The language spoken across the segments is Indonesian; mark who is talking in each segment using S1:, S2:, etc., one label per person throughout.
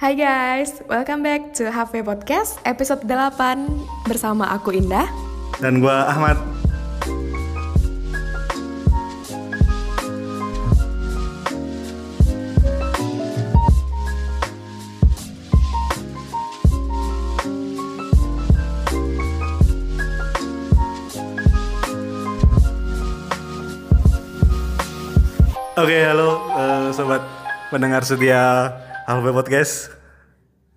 S1: Hai guys, welcome back to HV Podcast episode 8 bersama aku Indah.
S2: Dan gua Ahmad. Oke, halo eh, sobat pendengar setia Halve Podcast.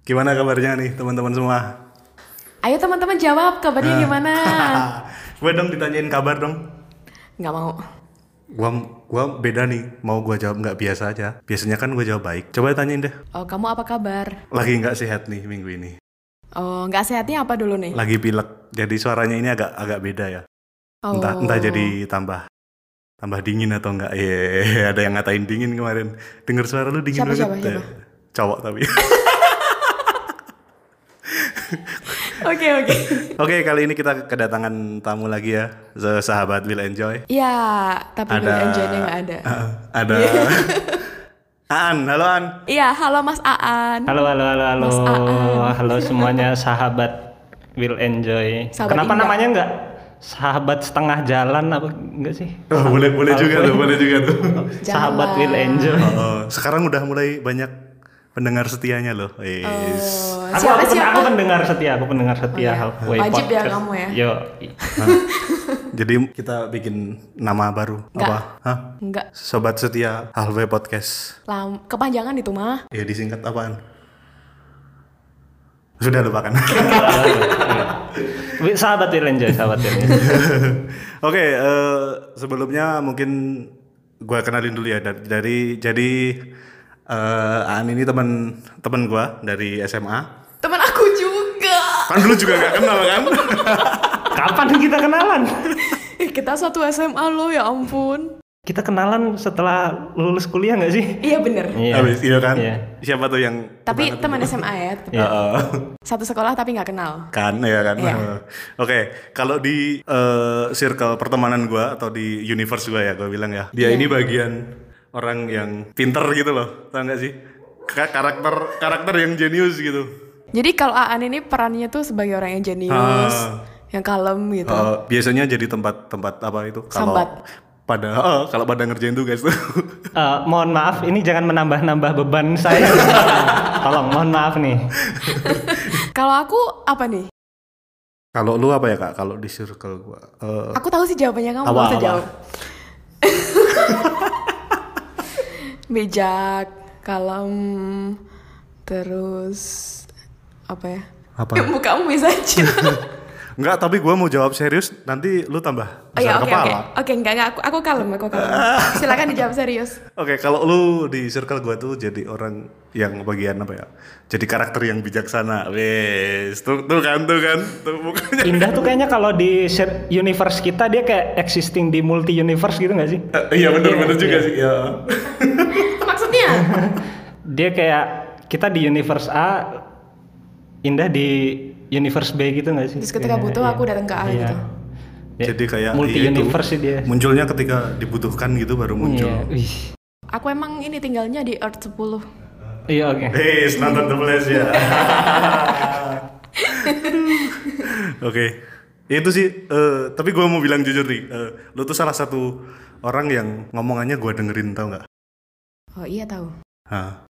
S2: Gimana kabarnya nih teman-teman semua?
S1: Ayo teman-teman jawab kabarnya gimana?
S2: gue dong ditanyain kabar dong.
S1: Nggak mau.
S2: Gua gua beda nih, mau gua jawab nggak biasa aja. Biasanya kan gua jawab baik. Coba tanyain deh.
S1: Oh, kamu apa kabar?
S2: Lagi nggak sehat nih minggu ini.
S1: Oh, nggak sehatnya apa dulu nih?
S2: Lagi pilek. Jadi suaranya ini agak agak beda ya.
S1: Oh.
S2: Entah entah jadi tambah tambah dingin atau enggak. Iya, ada yang ngatain dingin kemarin. Dengar suara lu dingin
S1: Siapa,
S2: banget.
S1: siapa, siapa?
S2: Cowok tapi.
S1: Oke oke.
S2: Oke, kali ini kita kedatangan tamu lagi ya. Sahabat Will Enjoy.
S1: Ya, tapi
S2: Ada
S1: Will Enjoy-nya nggak ada.
S2: Ah, ada Aan, halo Aan.
S1: Iya, halo Mas Aan.
S3: Halo, halo, halo, halo.
S1: Mas Aan.
S3: Halo semuanya sahabat Will Enjoy.
S1: Sahabat
S3: Kenapa
S1: Indah.
S3: namanya enggak sahabat setengah jalan apa enggak sih?
S2: Oh, boleh boleh juga tuh, boleh juga tuh.
S3: Sahabat. Will Enjoy.
S2: Oh, sekarang udah mulai banyak pendengar setianya loh. Yes.
S1: Oh,
S3: Aku,
S1: siapa
S3: aku,
S1: siapa?
S3: aku pendengar setia, aku pendengar setia
S1: Oh, iya.
S3: Halfway
S1: Wajib ya
S3: Podcast.
S1: kamu ya?
S3: Yo.
S2: Jadi kita bikin nama baru
S1: Nggak.
S2: apa? Hah?
S1: Enggak.
S2: Sobat setia Halfway Podcast.
S1: Lam kepanjangan itu mah.
S2: Ya disingkat apaan? Sudah lupakan.
S3: Wi- sahabat Will Enjoy, sahabat Will Enjoy.
S2: Oke, eh, sebelumnya mungkin gua kenalin dulu ya dari, dari jadi eh Aan ini teman teman gua dari SMA.
S1: Temen aku juga.
S2: Kan dulu juga nggak kenal kan?
S3: Kapan kita kenalan?
S1: Eh, kita satu SMA loh ya ampun.
S3: Kita kenalan setelah lulus kuliah nggak sih?
S1: Iya bener.
S2: Habis iya kan?
S3: Iya.
S2: Siapa tuh yang
S1: Tapi teman SMA ya.
S3: Iya.
S2: Heeh.
S1: satu sekolah tapi nggak kenal.
S2: kan ya kan
S1: Iya.
S2: oke kalau di eh, circle pertemanan gua atau di universe gua ya gua bilang ya dia
S1: Iya.
S2: ini bagian orang yang pinter gitu loh tau gak sih Ka- karakter karakter yang jenius gitu
S1: Jadi kalau Aan ini perannya tuh sebagai orang yang jenius,
S2: Ah.
S1: yang kalem gitu.
S2: Eh, biasanya jadi tempat-tempat apa itu kalau
S1: Sambat.
S2: pada eh, kalau pada ngerjain tugas tuh
S3: Eh, mohon maaf, ini jangan menambah-nambah beban saya. Tolong, mohon maaf nih.
S1: Kalau aku apa nih?
S2: kalau lu apa ya kak kalau di circle gua Eh,
S1: Aku tahu sih jawabannya kamu nggak usah
S2: apa?
S1: jawab. Bijak, kalem, terus apa ya?
S2: apa
S1: Mukamu bisa aja.
S2: Enggak, tapi gua mau jawab serius nanti lu tambah
S1: Oh ya
S2: besar
S1: oke oke.
S2: kepala
S1: Oke enggak enggak aku aku kalem aku kalem. Silakan dijawab serius.
S2: Oke, kalau lu di circle gua tuh jadi orang yang bagian apa ya? Jadi karakter yang bijaksana. Wes, tuh, tuh kan, tuh kan, tuh mukanya.
S3: Indah tuh kayaknya kalau di share universe kita dia kayak existing di multi universe gitu nggak sih?
S2: Eh, iya bener bener juga sih. Ya.
S1: Maksudnya?
S3: Dia kayak kita di universe A, Indah di universe B gitu nggak sih?
S1: Terus ketika butuh
S3: iya.
S1: aku datang ke A
S3: Iya.
S1: gitu.
S3: Ya,
S2: Jadi kayak
S3: multi
S2: iya itu,
S3: universe sih dia.
S2: Munculnya ketika dibutuhkan gitu baru muncul.
S3: Iya.
S1: Aku emang ini tinggalnya di Earth 10.
S3: Iya oke.
S2: Wes, nonton The Flash ya. Oke. Itu sih, eh, tapi gua mau bilang jujur nih, eh, lu tuh salah satu orang yang ngomongannya gua dengerin tau nggak?
S1: Oh iya tahu.
S2: Hah.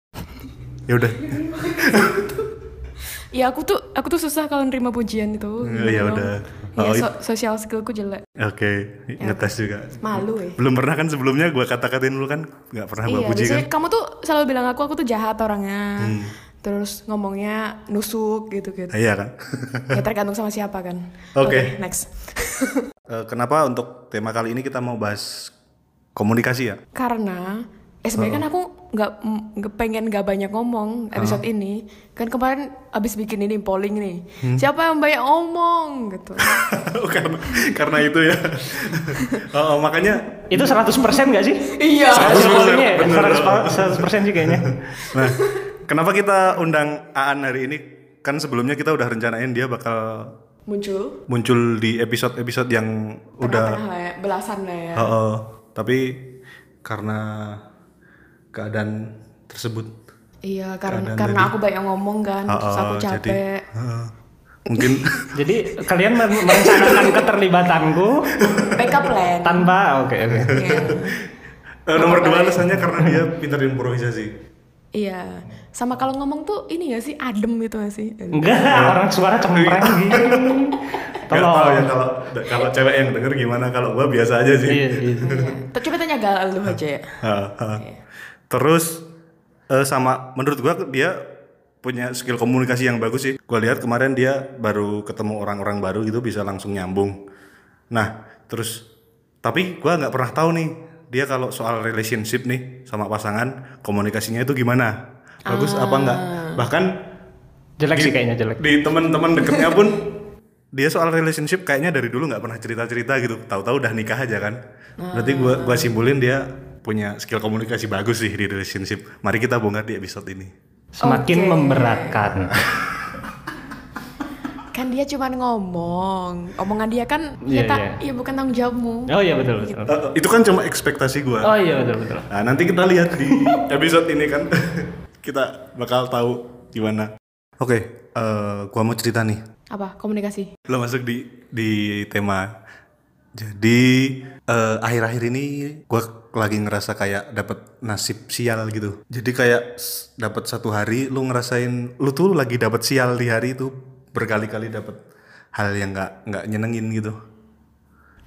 S2: Ya udah.
S1: Iya aku tuh aku tuh susah kalau nerima pujian itu.
S2: Hmm, ya
S1: Gitu.
S2: udah.
S1: Iya,
S2: Oh,
S1: so- sosial skillku jelek.
S2: Oke, ngetes juga.
S1: Malu ya.
S2: Belum pernah kan sebelumnya gua kata-katain lu kan nggak pernah
S1: Iya,
S2: puji kan?
S1: kamu tuh selalu bilang aku aku tuh jahat orangnya.
S2: Hmm.
S1: Terus ngomongnya nusuk gitu-gitu.
S2: Ah, Iya kan?
S1: ya tergantung sama siapa kan.
S2: Oke.
S1: next.
S2: Eh, kenapa untuk tema kali ini kita mau bahas komunikasi ya?
S1: Karena eh sebenarnya kan aku nggak nggak pengen nggak banyak ngomong episode ini. Kan kemarin abis bikin ini polling nih.
S2: Hmm.
S1: Siapa yang banyak ngomong gitu.
S2: karena karena itu ya. oh, oh, makanya
S3: Itu 100% nggak sih?
S1: iya.
S2: 100%, bener.
S3: 100%, 100% sih kayaknya.
S2: nah, kenapa kita undang Aan hari ini? Kan sebelumnya kita udah rencanain dia bakal
S1: Muncul.
S2: muncul di episode-episode yang udah
S1: lah ya, belasan lah ya.
S2: Oh, oh. tapi karena keadaan tersebut
S1: Iya, karena karena aku banyak ngomong kan, terus aku
S2: jadi,
S1: capek.
S2: heeh. mungkin
S3: Jadi kalian merencanakan keterlibatanku
S1: Backup plan.
S3: tanpa oke oke.
S1: Iya.
S2: eh, nomor dua alasannya karena dia pintar improvisasi.
S1: Iya. Sama kalau ngomong tuh ini gak sih adem gitu gak sih?
S3: Enggak, orang suara cempreng gitu.
S2: Gak tahu ya
S3: Tolong.
S2: kalau kalau cewek yang denger gimana kalau gua biasa aja sih.
S3: Iya, iya.
S1: Coba tanya gal lu aja ya.
S2: Terus eh, sama menurut gua dia punya skill komunikasi yang bagus sih. Gua lihat kemarin dia baru ketemu orang-orang baru gitu bisa langsung nyambung. Nah, terus tapi gua nggak pernah tahu nih dia kalau soal relationship nih sama pasangan komunikasinya itu gimana? Bagus apa enggak? Bahkan
S3: Jelek
S2: di-
S3: sih kayaknya jelek.
S2: Di teman-teman deketnya pun dia soal relationship kayaknya dari dulu nggak pernah cerita-cerita gitu. Tahu-tahu udah nikah aja kan. Berarti gua gua simpulin dia punya skill komunikasi bagus sih di relationship. Mari kita bongkar di episode ini.
S3: Semakin
S1: Oke.
S3: memberatkan.
S1: Kan dia cuma ngomong. Omongan dia kan ya, tak,
S3: iya.
S1: ya bukan tanggung jawabmu.
S3: Oh iya betul betul.
S2: Eh, itu kan cuma ekspektasi gua.
S3: Oh iya betul betul.
S2: Nah, nanti kita lihat di episode ini kan kita bakal tahu gimana. Oke, eh, gua mau cerita nih.
S1: Apa? Komunikasi.
S2: Lo masuk di di tema. Jadi eh, akhir-akhir ini gue lagi ngerasa kayak dapat nasib sial gitu. Jadi kayak dapat satu hari lu ngerasain lu tuh lagi dapat sial di hari itu berkali-kali dapat hal yang nggak nggak nyenengin gitu.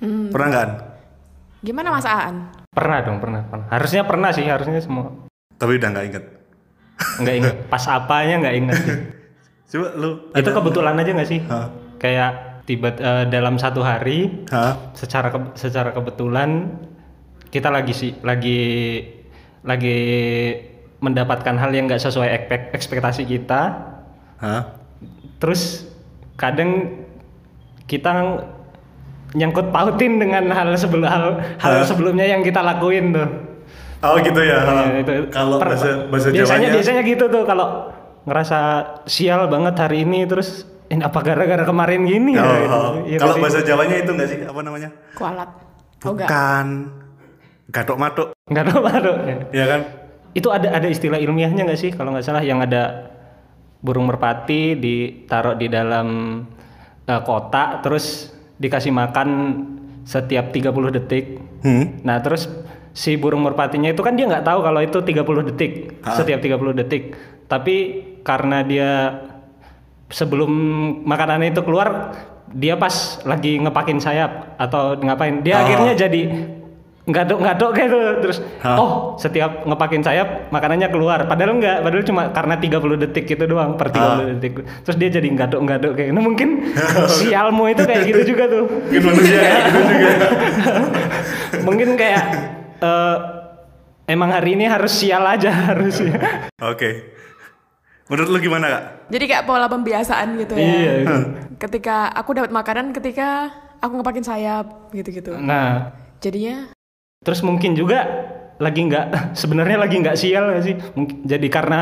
S2: Pernah nggak? An?
S1: Gimana Mas Aan?
S3: Pernah dong pernah pernah. Harusnya pernah sih harusnya semua.
S2: Tapi udah nggak inget.
S3: Nggak ingat. Pas apanya nggak ingat. sih.
S2: Coba lu.
S3: Itu kebetulan aja nggak sih?
S2: Hah?
S3: Kayak tiba eh, dalam satu hari
S2: Hah?
S3: secara ke- secara kebetulan kita lagi sih lagi lagi mendapatkan hal yang nggak sesuai ekspektasi kita
S2: Hah?
S3: terus kadang kita nyangkut pautin dengan hal sebelum hal, hal sebelumnya yang kita lakuin tuh
S2: Oh gitu ya.
S3: Ya, itu.
S2: Kalau bahasa bahasa
S3: biasanya
S2: Jawanya.
S3: biasanya gitu tuh kalau ngerasa sial banget hari ini terus ini apa gara-gara kemarin gini ya,
S2: Oh,
S3: gitu.
S2: oh.
S3: Iya
S2: Kalau bahasa Jawanya itu nggak sih apa namanya?
S1: Kualat. Oh.
S2: Bukan. Gatok matok,
S3: nggak tahu baru ya.
S2: ya kan?
S3: itu ada ada istilah ilmiahnya nggak sih kalau nggak salah yang ada burung merpati ditaruh di dalam eh, kotak terus dikasih makan setiap 30 detik
S2: Hmm.
S3: nah terus si burung merpatinya itu kan dia nggak tahu kalau itu 30 detik
S2: Ah.
S3: setiap 30 detik tapi karena dia sebelum makanan itu keluar dia pas lagi ngepakin sayap atau ngapain dia
S2: Ah.
S3: akhirnya jadi ngaduk ngaduk gitu terus
S2: Hah?
S3: oh setiap ngepakin sayap makanannya keluar padahal enggak padahal cuma karena 30 detik gitu doang per 30
S2: Ah.
S3: detik terus dia jadi ngaduk ngaduk kayak gitu mungkin sialmu itu kayak gitu juga tuh
S2: Mungkin manusia kayak gitu juga.
S3: mungkin kayak eh, emang hari ini harus sial aja harusnya
S2: Oke. Menurut lu gimana kak?
S1: Jadi kayak pola pembiasaan gitu ya.
S3: iya
S1: Ketika aku dapat makanan ketika aku ngepakin sayap gitu-gitu.
S3: nah
S1: Jadinya
S3: terus mungkin juga lagi nggak sebenarnya lagi nggak sial nggak sih mungkin jadi karena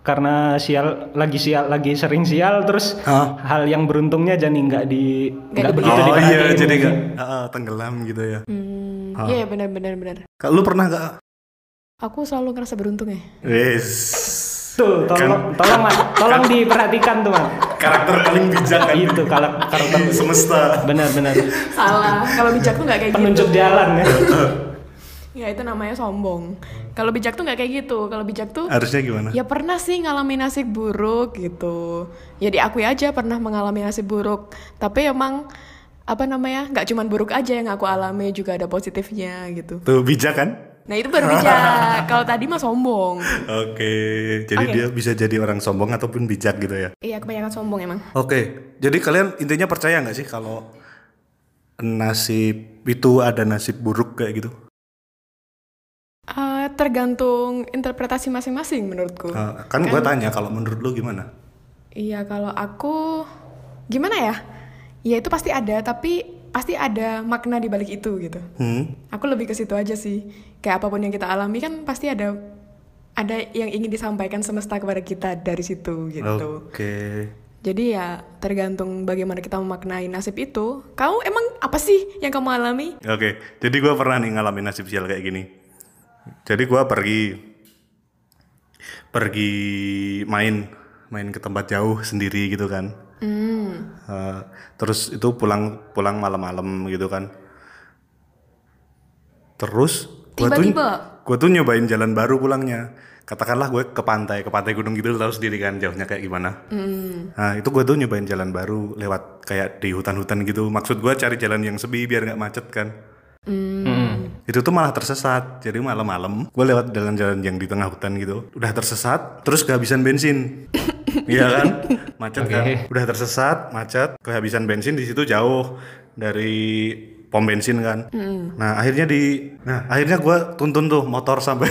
S3: karena sial lagi sial lagi sering sial terus
S2: Hah?
S3: hal yang beruntungnya jadi nggak di
S1: Nggak
S3: nggak
S1: di-
S3: begitu
S2: oh iya, jadi gak tenggelam gitu ya.
S1: hmm,
S2: Ah.
S1: iya benar benar benar.
S2: Kak, lu pernah gak?
S1: Aku selalu ngerasa beruntung ya.
S2: Wes.
S3: Tuh tolong
S2: Kan-
S3: tolong Mas. tolong diperhatikan tuh mas
S2: Karakter paling bijak kan
S3: itu kalau karakter
S2: semesta.
S3: benar-benar
S1: Salah. Kalau bijak tuh nggak kayak gitu.
S3: penunjuk jalan ya
S1: Ya itu namanya sombong. Kalau bijak tuh nggak kayak gitu. Kalau bijak tuh
S2: Harusnya gimana?
S1: ya pernah sih ngalamin nasib buruk gitu. Ya diakui aja pernah mengalami nasib buruk. Tapi emang apa namanya nggak cuman buruk aja yang aku alami juga ada positifnya gitu.
S2: Tuh bijak kan?
S1: Nah itu baru bijak. Kalau tadi mah sombong.
S2: Oke, jadi
S1: Oke.
S2: dia bisa jadi orang sombong ataupun bijak gitu ya.
S1: Iya kebanyakan sombong emang.
S2: Oke, jadi kalian intinya percaya nggak sih kalau nasib itu ada nasib buruk kayak gitu?
S1: Eh, tergantung interpretasi masing-masing menurutku.
S2: Uh, kan gue tanya kalau menurut lu gimana?
S1: Iya kalau aku gimana ya? Ya itu pasti ada tapi pasti ada makna di balik itu gitu.
S2: Hmm?
S1: Aku lebih ke situ aja sih. Kayak apa pun yang kita alami kan pasti ada ada yang ingin disampaikan semesta kepada kita dari situ gitu.
S2: Oke.
S1: Jadi ya tergantung bagaimana kita memaknai nasib itu. Kamu emang apa sih yang kamu alami?
S2: Oke, jadi gue pernah nih ngalamin nasib sial kayak gini. Jadi gue pergi, pergi main main ke tempat jauh sendiri gitu kan
S1: Hmm.
S2: Eh, terus itu pulang pulang malam-malam gitu kan terus
S1: Tiba-tiba?
S2: gua tuh nyobain jalan baru pulangnya. Katakanlah gue ke pantai ke pantai gunung gitu tahu sendiri kan jauhnya kayak gimana. Nah itu gue tuh nyobain jalan baru lewat kayak di hutan-hutan gitu. Maksud gue cari jalan yang sepi biar nggak macet kan. Itu tuh malah tersesat. Jadi malam-malam gue lewat jalan-jalan yang di tengah hutan gitu. Udah tersesat terus kehabisan bensin. Iya kan? Macet kan?
S3: Oke.
S2: udah tersesat macet kehabisan bensin di situ jauh dari pom bensin kan nah akhirnya di nah akhirnya gue tuntun tuh motor sampai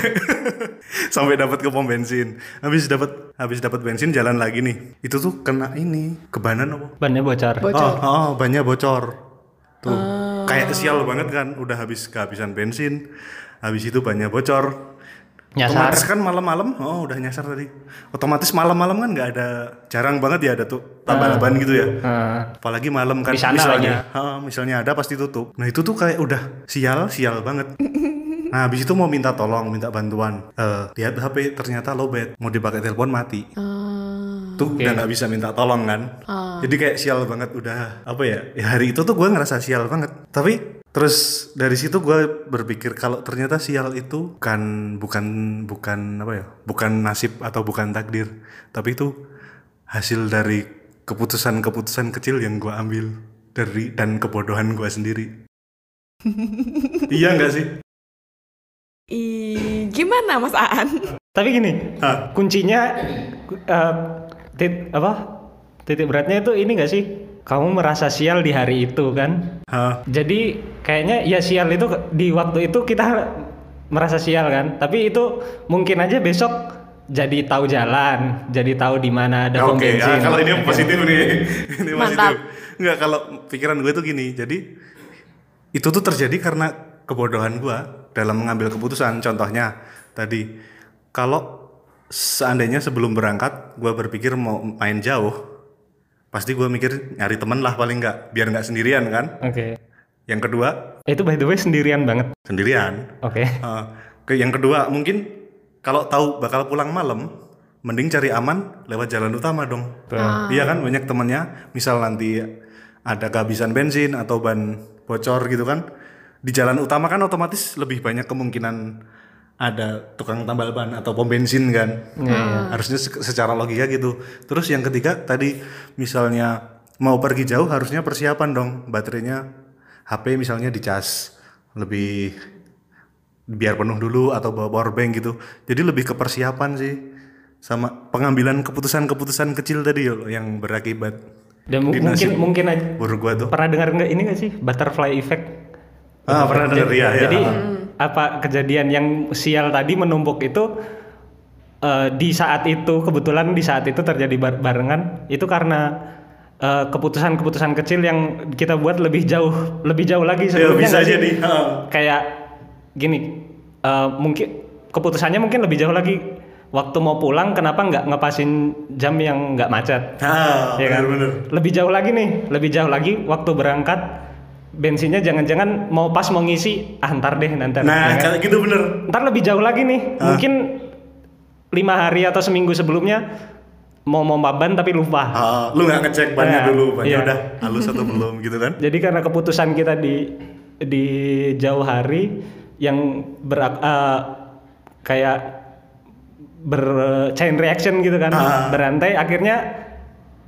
S2: sampai dapat ke pom bensin habis dapat habis dapat bensin jalan lagi nih itu tuh kena ini kebanan apa
S3: Bannya bocor.
S1: Bocor.
S2: Oh, oh, bannya bocor. Tuh. Kayak sial banget kan, udah habis kehabisan bensin. Habis itu bannya bocor.
S3: Nyasar.
S2: Otomatis kan malam-malam, oh udah nyasar tadi. Otomatis malam-malam kan nggak ada, jarang banget ya ada tuh tambal-ban gitu ya.
S3: Heeh.
S2: Apalagi malam kan, misalnya, ha, misalnya ada pasti tutup. Nah itu tuh kayak udah sial, sial banget. Nah habis itu mau minta tolong, minta bantuan. Eh, lihat HP ternyata lowbat, mau dipakai telepon mati
S1: Ah.
S2: tuh udah nggak bisa minta tolong kan jadi kayak sial banget udah apa ya, ya hari itu tuh gue ngerasa sial banget tapi terus dari situ gue berpikir kalau ternyata sial itu bukan bukan bukan apa ya bukan nasib atau bukan takdir tapi itu hasil dari keputusan-keputusan kecil yang gue ambil dari dan kebodohan gue sendiri iya nggak sih
S1: Ih, gimana Mas Aan?
S3: Tapi gini,
S2: Hah?
S3: kuncinya eh, tit, apa? Titik beratnya itu ini gak sih? Kamu merasa sial di hari itu kan?
S2: Hah?
S3: Jadi kayaknya ya sial itu di waktu itu kita merasa sial kan, tapi itu mungkin aja besok jadi tahu jalan, jadi tahu di mana ada pom
S2: Oke,
S3: bensin.
S2: ah, kalau ini positif nih. ini
S1: Mantap.
S2: positif. Enggak, kalau pikiran gue tuh gini. Jadi itu tuh terjadi karena kebodohan gue dalam mengambil keputusan. Contohnya tadi kalau seandainya sebelum berangkat gue berpikir mau main jauh, pasti gue mikir nyari temen lah paling nggak, biar nggak sendirian kan.
S3: Oke.
S2: Yang kedua
S3: Itu by the way sendirian banget.
S2: sendirian.
S3: Oke.
S2: Eh, ke yang kedua mungkin kalau tahu bakal pulang malam, mending cari aman lewat jalan utama dong. Iya kan banyak temennya, misal nanti ada kehabisan bensin atau ban bocor gitu kan, di jalan utama kan otomatis lebih banyak kemungkinan ada tukang tambal ban atau pom bensin kan. Harusnya se- secara logika gitu. Terus yang ketiga tadi misalnya mau pergi jauh harusnya persiapan dong baterainya HP misalnya dicas lebih biar penuh dulu atau bawa power bank gitu. Jadi lebih ke persiapan sih sama pengambilan keputusan-keputusan kecil tadi yo yang berakibat
S3: Dan mungkin mungkin aja
S2: buruk gua tuh.
S3: pernah dengar nggak ini nggak sih butterfly effect?
S2: Ah, pernah dengar
S3: Jadi-
S2: ya, ya.
S3: Jadi apa kejadian yang sial tadi menumpuk itu eh, di saat itu kebetulan di saat itu terjadi bar- barengan itu karena eh, keputusan-keputusan kecil yang kita buat lebih jauh lebih jauh lagi
S2: Ya
S3: sebelumnya
S2: bisa
S3: nggak sih?
S2: jadi. ha.
S3: kayak gini eh, mungkin keputusannya mungkin lebih jauh lagi waktu mau pulang kenapa nggak ngepasin jam yang nggak macet
S2: Ah,
S3: ya kan?
S2: bener-bener.
S3: Lebih jauh lagi nih, lebih jauh lagi waktu berangkat bensinnya jangan-jangan mau pas mau ngisi, ah ntar deh nanti.
S2: Nah,
S3: ya kan?
S2: gitu bener.
S3: Ntar lebih jauh lagi nih, mungkin lima hari atau seminggu sebelumnya mau mau maban tapi lupa.
S2: Ah, lu nggak ngecek bannya
S3: Nah,
S2: dulu, bannya
S3: iya.
S2: udah halus atau belum gitu kan?
S3: Jadi karena keputusan kita di di jauh hari yang ber eh, kayak ber chain reaction gitu kan,
S2: Ah.
S3: berantai akhirnya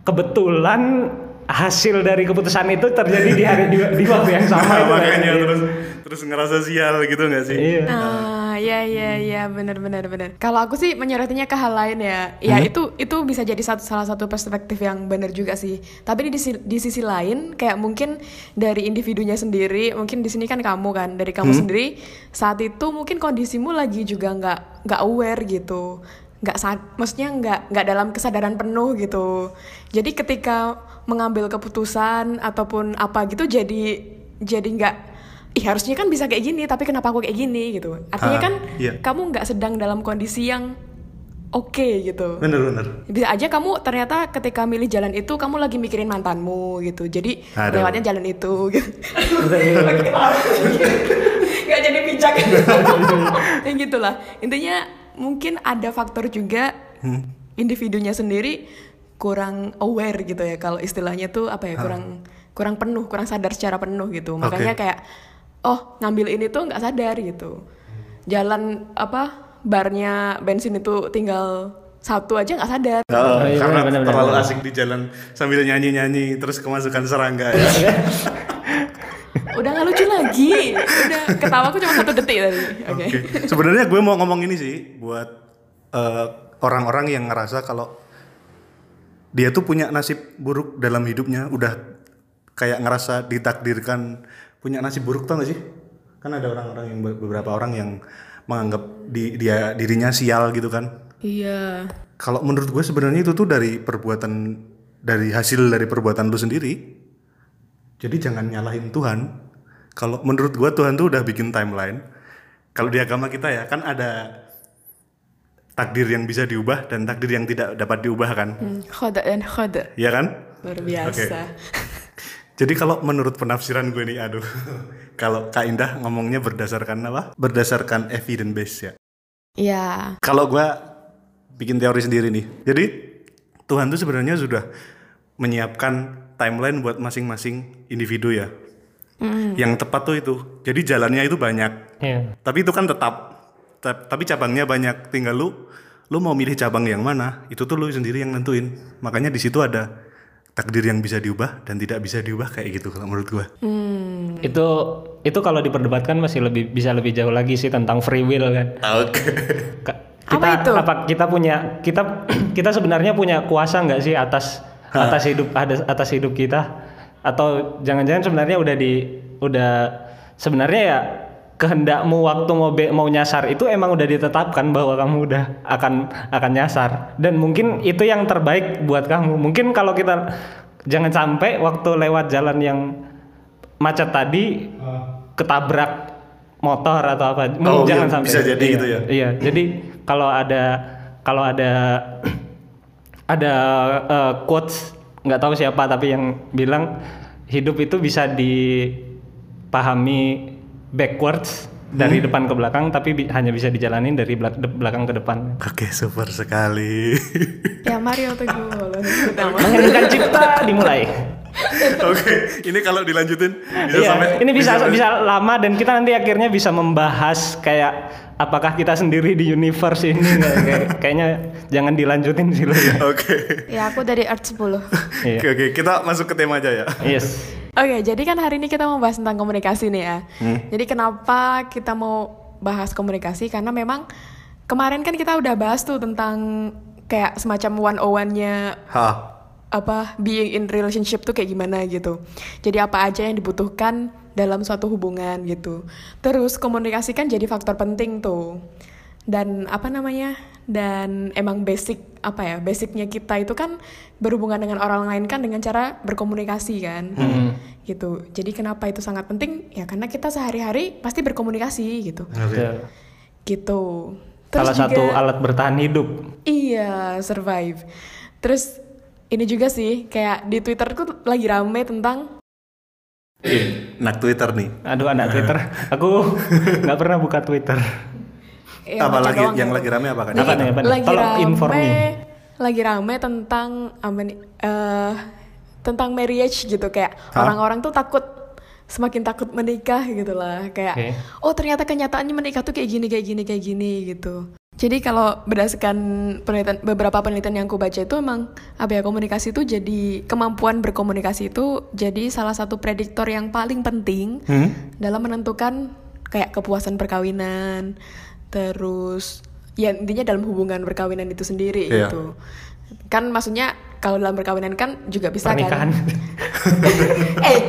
S3: kebetulan hasil dari keputusan itu terjadi di hari di, di waktu yang sama itu kan.
S2: makanya
S3: Iya.
S2: terus terus ngerasa sial gitu nggak sih?
S3: Iya.
S1: Ah, ya ya ya benar benar benar. Kalau aku sih menyorotinya ke hal lain ya. Ya itu itu bisa jadi satu salah satu perspektif yang benar juga sih. Tapi di sisi, di sisi lain kayak mungkin dari individunya sendiri, mungkin di sini kan kamu kan, dari kamu sendiri saat itu mungkin kondisimu lagi juga nggak nggak aware gitu. Nggak maksudnya nggak nggak dalam kesadaran penuh gitu. Jadi ketika mengambil keputusan ataupun apa gitu jadi jadi nggak ih harusnya kan bisa kayak gini tapi kenapa aku kayak gini gitu artinya
S2: Ah,
S1: kan
S2: iya.
S1: kamu nggak sedang dalam kondisi yang oke gitu
S2: Bener-bener.
S1: bisa aja kamu ternyata ketika milih jalan itu kamu lagi mikirin mantanmu gitu jadi
S2: Aduh.
S1: lewatnya jalan itu gitu nggak jadi bijak ya gitulah intinya mungkin ada faktor juga individunya sendiri kurang aware gitu ya kalau istilahnya tuh apa ya kurang kurang penuh kurang sadar secara penuh gitu. Makanya
S2: Oke.
S1: kayak oh ngambil ini tuh nggak sadar gitu. Jalan apa barnya bensin itu tinggal satu aja nggak sadar.
S2: Oh,
S3: iya,
S2: karena
S3: benar, benar,
S2: terlalu asik di jalan sambil nyanyi-nyanyi terus kemasukan serangga ya.
S1: udah nggak lucu lagi udah ketawaku cuma satu detik tadi oke
S2: Oke. Sebenarnya gue mau ngomong ini sih buat eh, orang-orang yang ngerasa kalau dia tuh punya nasib buruk dalam hidupnya, udah kayak ngerasa ditakdirkan punya nasib buruk tau gak sih? Kan ada orang-orang yang beberapa orang yang menganggap di, dia dirinya sial gitu kan.
S1: iya
S2: Kalau menurut gue sebenarnya itu tuh dari perbuatan dari hasil dari perbuatan lu sendiri. Jadi jangan nyalahin Tuhan. Kalau menurut gue Tuhan tuh udah bikin timeline. Kalau di agama kita ya kan ada takdir yang bisa diubah dan takdir yang tidak dapat diubah kan.
S1: Hmm, khoda dan khoda
S2: Iya kan?
S1: luar biasa
S2: Jadi kalau menurut penafsiran gue nih aduh. kalau Kak Indah ngomongnya berdasarkan apa? Berdasarkan evidence base ya.
S1: Iya
S2: Kalau gue bikin teori sendiri nih, jadi Tuhan tuh sebenarnya sudah menyiapkan timeline buat masing-masing individu ya. Yang tepat tuh itu. Jadi jalannya itu banyak.
S3: Iya.
S2: Tapi itu kan tetap. Ta- Tapi cabangnya banyak. Tinggal lu, lu mau milih cabang yang mana? Itu tuh lu sendiri yang nentuin. Makanya di situ ada takdir yang bisa diubah dan tidak bisa diubah kayak gitu kalau menurut gue.
S3: Itu itu kalau diperdebatkan masih lebih bisa lebih jauh lagi sih tentang free will kan.
S2: Oke.
S3: Ka-
S1: Apa
S3: kita
S1: itu?
S3: apa kita punya kita kita sebenarnya punya kuasa nggak sih atas atas hidup ada atas hidup kita. Atau jangan-jangan sebenarnya udah di udah sebenarnya ya kehendakmu waktu mau be- mau nyasar itu emang udah ditetapkan bahwa kamu udah akan akan nyasar. Dan mungkin itu yang terbaik buat kamu. Mungkin kalau kita jangan sampai waktu lewat jalan yang macet tadi ketabrak motor atau apa.
S2: Oh,
S3: jangan
S2: iya,
S3: sampai.
S2: bisa jadi
S3: Iya,
S2: gitu ya?
S3: Iya, jadi kalau ada kalau ada ada eh, quotes nggak tahu siapa tapi yang bilang hidup itu bisa dipahami backwards dari depan ke belakang tapi bi- hanya bisa dijalanin dari belak- de- belakang ke depan.
S2: Oke, super sekali.
S1: ya Mario Teguh
S3: Menghadirkan cipta dimulai.
S2: Oke, ini kalau dilanjutin bisa
S3: Iya,
S2: sampai
S3: ini bisa bisa lama dan kita nanti akhirnya bisa membahas kayak apakah kita sendiri di universe ini? Kayak- kayaknya jangan dilanjutin sih lo ya.
S2: Oke.
S1: ya aku dari art 10 oke
S3: Iya.
S2: Oke, oke, kita masuk ke tema aja ya.
S3: Yes.
S1: jadi kan hari ini kita mau bahas tentang komunikasi nih ya jadi kenapa kita mau bahas komunikasi karena memang kemarin kan kita udah bahas tuh tentang kayak semacam one on one-nya. Apa being in relationship tuh kayak gimana gitu. Jadi apa aja yang dibutuhkan dalam suatu hubungan gitu. Terus komunikasi kan jadi faktor penting tuh. Dan apa namanya? Dan emang basic apa ya? Basicnya kita itu kan berhubungan dengan orang lain kan dengan cara berkomunikasi kan. Gitu. Jadi kenapa itu sangat penting? Ya karena kita sehari-hari pasti berkomunikasi gitu.
S3: Betul.
S1: Gitu.
S3: Salah
S1: juga-
S3: satu alat bertahan hidup.
S1: Iya, survive. Terus ini juga sih, kayak di Twitter tuh lagi rame tentang
S2: Nak Twitter nih.
S3: Aduh anak Twitter, aku nggak pernah buka Twitter.
S1: ya,
S2: apa lagi
S1: doang
S2: yang
S1: gitu.
S2: lagi rame apa kan?
S3: Apa nih, apa nih?
S1: lagi
S3: Tolong inform
S1: rame,
S3: me.
S1: lagi rame tentang apa nih? eh, tentang marriage gitu kayak orang-orang tuh takut semakin takut menikah gitu lah kayak
S3: Oke.
S1: oh ternyata kenyataannya menikah tuh kayak gini kayak gini kayak gini gitu jadi kalau berdasarkan penelitian beberapa penelitian yang aku baca itu emang apa ya komunikasi itu jadi kemampuan berkomunikasi itu jadi salah satu prediktor yang paling penting
S2: Hmm?
S1: dalam menentukan kayak kepuasan perkawinan terus ya intinya dalam hubungan perkawinan itu sendiri
S2: Iya.
S1: gitu kan maksudnya kalau dalam perkawinan kan juga bisa
S3: Pernikahan.
S1: kan eh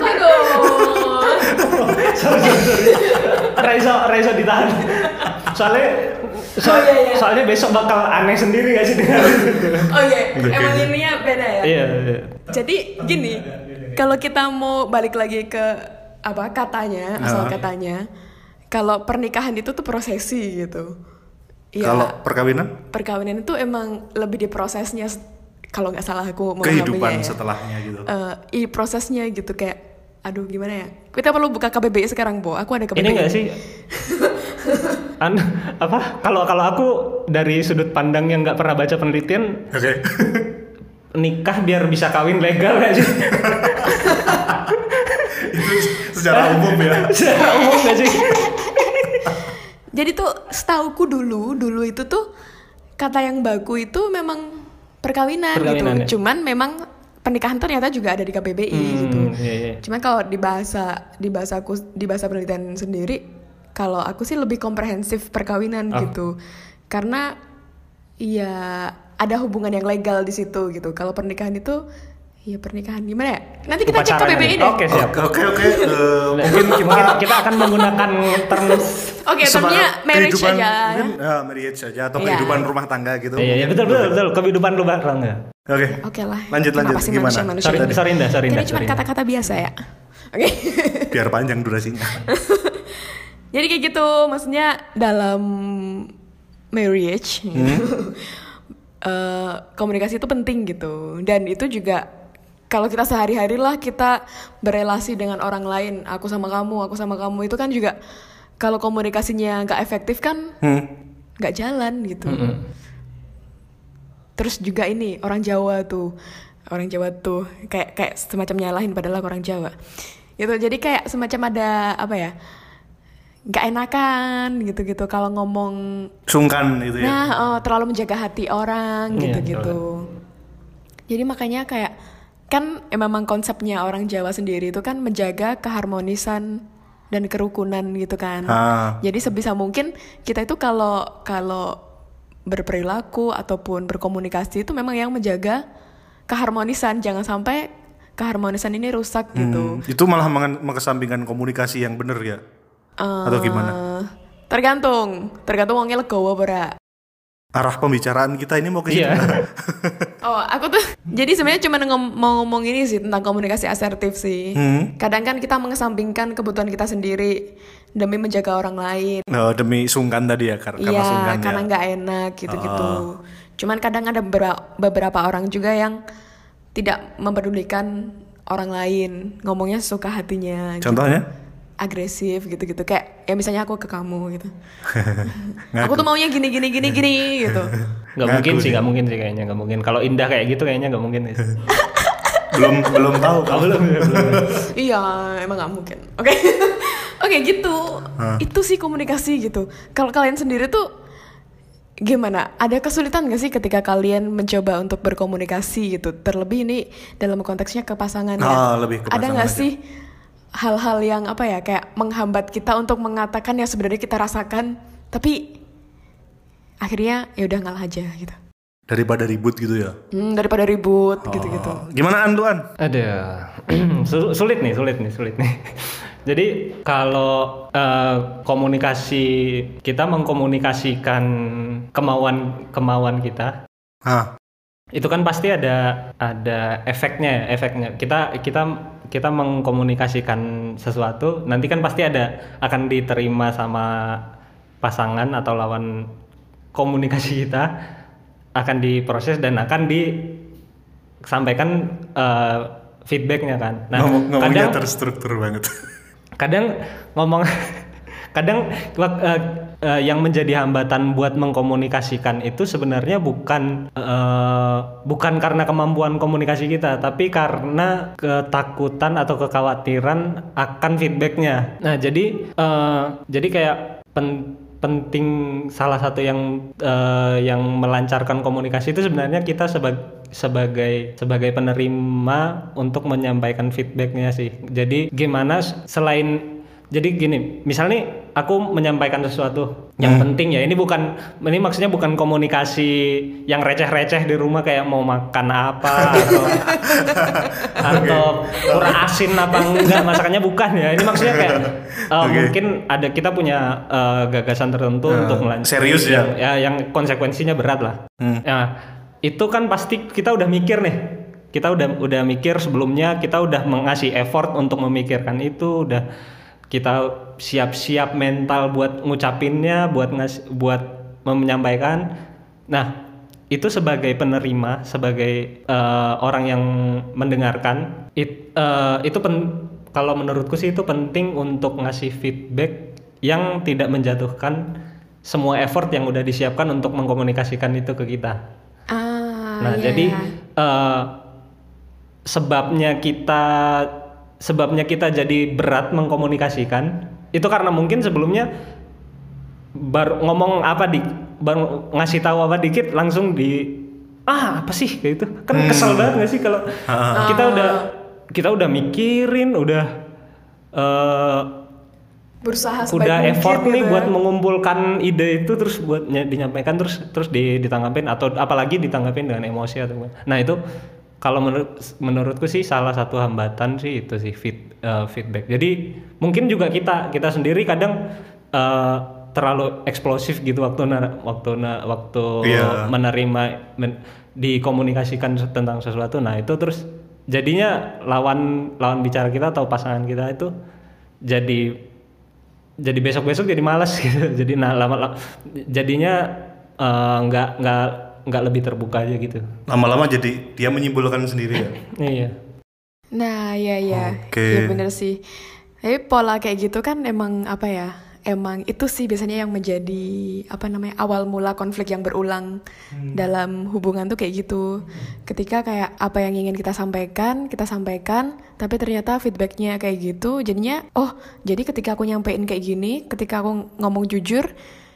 S1: aduh
S3: Raiso, Raiso ditahan. Soalnya, so-
S1: Oh, iya, iya.
S3: soalnya besok bakal aneh sendiri gak sih dengan
S1: oke
S2: Oke.
S1: emang ininya beda ya
S3: Iya, iya.
S1: Jadi gini, kalau kita mau balik lagi ke apa katanya, asal
S2: Ah.
S1: katanya, kalau pernikahan itu tuh prosesi gitu. Ya,
S2: Kalau perkawinan?
S1: perkawinan itu emang lebih di prosesnya, kalau nggak salah aku memahaminya
S2: Kehidupan
S1: ya.
S2: setelahnya gitu.
S1: Eh, i prosesnya gitu kayak aduh gimana ya kita perlu buka KBBI sekarang Bo aku ada KBBI
S3: Ini enggak sih? An apa? Kalau kalau aku dari sudut pandang yang nggak pernah baca penelitian,
S2: Oke.
S3: nikah biar bisa kawin legal nggak sih?
S2: Itu secara umum ya.
S3: Secara umum nggak sih?
S1: jadi tuh setauku dulu dulu itu tuh kata yang baku itu memang perkawinan,
S3: Perkawinan, ya.
S1: gitu cuman memang pernikahan ternyata juga ada di KBBI gitu
S3: Hmm, iya, iya.
S1: cuman kalau di bahasa di bahasaku di bahasa penelitian sendiri kalau aku sih lebih komprehensif perkawinan
S3: Oh.
S1: gitu karena ya ada hubungan yang legal di situ gitu kalau pernikahan itu ya pernikahan gimana ya nanti kita cek
S3: Upacaranya.
S1: KBBI deh
S3: Oke siap.
S2: Oke oke oke. Eh, mungkin kita
S3: mungkin kita akan menggunakan terms
S1: oke termnya marriage
S2: kehidupan,
S1: aja
S2: mungkin, eh, marriage saja atau
S1: Iya.
S2: kehidupan rumah tangga gitu.
S3: Iya, iya betul betul betul kehidupan rumah tangga.
S2: Oke.
S1: Oke lah.
S2: Lanjut lanjut
S1: Kenapa sih
S2: gimana?
S1: manusia-manusia
S3: Sorry,
S1: ini?
S3: sorry Indah, sorry
S1: Ini cuma
S3: sorry,
S1: kata-kata biasa ya. Oke.
S2: Biar panjang durasinya.
S1: Jadi kayak gitu, maksudnya dalam marriage eh, komunikasi itu penting gitu. Dan itu juga kalau kita sehari-hari lah kita berelasi dengan orang lain, aku sama kamu, aku sama kamu itu kan juga kalau komunikasinya nggak efektif kan
S2: Hmm.
S1: nggak jalan gitu.
S3: Mm-mm.
S1: Terus juga ini orang Jawa tuh, orang Jawa tuh kayak kayak semacam nyalahin padahal aku orang Jawa. Gitu. Jadi kayak semacam ada apa ya? nggak enakan gitu-gitu kalau ngomong
S2: Sungkan gitu ya.
S1: nah oh, terlalu menjaga hati orang
S3: Iya,
S1: gitu-gitu. Jadi makanya kayak kan memang konsepnya orang Jawa sendiri itu kan menjaga keharmonisan dan kerukunan gitu kan.
S2: Ah.
S1: Jadi sebisa mungkin kita itu kalau kalau berperilaku ataupun berkomunikasi itu memang yang menjaga keharmonisan, jangan sampai keharmonisan ini rusak gitu.
S2: Hmm, itu malah mengesampingkan komunikasi yang bener ya. Atau gimana?
S1: Eh, tergantung, tergantung wongnya legowo ora.
S2: Arah pembicaraan kita ini mau ke situ.
S3: Iya.
S1: Oh, aku tuh jadi sebenarnya cuma ngom- mau ngomong ini sih tentang komunikasi asertif sih.
S2: Hmm.
S1: Kadang kan kita mengesampingkan kebutuhan kita sendiri demi menjaga orang lain.
S2: Oh, demi sungkan tadi ya kar- karena
S1: Iya,
S2: sungkan
S1: karena
S2: ya.
S1: nggak enak gitu-gitu. Cuman kadang ada bebera- beberapa orang juga yang tidak mempedulikan orang lain, ngomongnya suka hatinya. gitu. Agresif gitu-gitu kayak ya misalnya aku ke kamu gitu. Aku tuh maunya gini gini gini gini gitu.
S3: Nggak mungkin sih, nggak mungkin sih kayaknya, nggak mungkin. Kalau Indah kayak gitu kayaknya nggak mungkin. Guys.
S2: belum belum tahu.
S3: Oh, belum,
S1: iya, emang nggak mungkin. Oke. Oke, gitu. Itu sih komunikasi gitu. Kalau kalian sendiri tuh gimana? Ada kesulitan gak sih ketika kalian mencoba untuk berkomunikasi gitu? Terlebih ini dalam konteksnya ke pasangan ya.
S2: Ah, lebih ke
S1: Ada
S2: pasangan
S1: nggak
S2: aja.
S1: sih hal-hal yang apa ya kayak menghambat kita untuk mengatakan yang sebenarnya kita rasakan, tapi akhirnya ya udah ngalah aja gitu.
S2: Daripada ribut gitu ya.
S1: Hmm, daripada ribut gitu-gitu.
S2: Oh, Gimana An lu An?
S3: Ada Sul- sulit nih, sulit nih, sulit nih. Jadi kalau eh, komunikasi kita mengkomunikasikan kemauan kemauan kita
S2: Ah,
S3: itu kan pasti ada ada efeknya, efeknya. Kita kita kita mengkomunikasikan sesuatu nanti kan pasti ada akan diterima sama pasangan atau lawan komunikasi kita akan diproses dan akan disampaikan eh, feedbacknya kan. Nah,
S2: ngomong ngomongnya
S3: kadang
S2: terstruktur banget.
S3: kadang ngomong kadang wak- eh, yang menjadi hambatan buat mengkomunikasikan itu sebenarnya bukan eh, bukan karena kemampuan komunikasi kita tapi karena ketakutan atau kekhawatiran akan feedbacknya nah jadi eh, jadi kayak pen- penting salah satu yang eh, yang melancarkan komunikasi itu sebenarnya kita sebagai sebagai sebagai penerima untuk menyampaikan feedbacknya sih. Jadi gimana selain jadi gini, misalnya aku menyampaikan sesuatu yang penting ya. Ini bukan ini maksudnya bukan komunikasi yang receh-receh di rumah kayak mau makan apa atau atau kurang asin apa enggak masakannya bukan ya. Ini maksudnya kayak uh,
S2: Oke.
S3: mungkin ada kita punya uh, gagasan tertentu untuk melanjutkan
S2: serius ya?
S3: yang, ya yang konsekuensinya berat lah.
S2: Hmm.
S3: Nah, itu kan pasti kita udah mikir nih. Kita udah udah mikir sebelumnya, kita udah mengasih effort untuk memikirkan itu, udah kita siap-siap mental buat ngucapinnya, buat ngas buat menyampaikan. Nah, itu sebagai penerima, sebagai eh, orang yang mendengarkan, it- eh, itu pen- kalau menurutku sih itu penting untuk ngasih feedback yang tidak menjatuhkan semua effort yang udah disiapkan untuk mengkomunikasikan itu ke kita.
S1: Ah,
S3: Nah,
S1: iya.
S3: jadi eh, sebabnya kita sebabnya kita jadi berat mengkomunikasikan itu karena mungkin sebelumnya baru ngomong apa di baru ngasih tahu apa dikit langsung di ah apa sih? kayak itu kan kesel banget gak sih kalau kita udah kita udah mikirin udah eh
S1: berusaha
S3: udah
S1: mungkin
S3: effort
S1: gitu
S3: nih
S1: ya.
S3: buat mengumpulkan ide itu terus buat ny- dinyampaikan terus terus di, ditanggapin atau apalagi ditanggapin dengan emosi atau nah itu kalau menurut menurutku sih salah satu hambatan sih itu sih feed, eh, feedback. Jadi mungkin juga kita kita sendiri kadang eh, terlalu eksplosif gitu waktu na- waktu na- waktu
S2: Iya.
S3: menerima men- dikomunikasikan tentang sesuatu. Nah itu terus jadinya lawan lawan bicara kita atau pasangan kita itu jadi jadi besok besok jadi malas gitu. Jadi nah lama la- jadinya eh, nggak nggak nggak lebih terbuka aja gitu
S2: Lama-lama jadi dia menyimpulkan sendiri ya.
S3: iya
S1: Nah, iya iya.
S2: Oke.
S1: Iya bener sih. Tapi pola kayak gitu kan emang apa ya? Emang itu sih biasanya yang menjadi apa namanya awal mula konflik yang berulang dalam hubungan tuh kayak gitu. Ketika kayak apa yang ingin kita sampaikan, kita sampaikan, tapi ternyata feedbacknya kayak gitu, jadinya oh jadi ketika aku nyampein kayak gini, ketika aku ngomong jujur,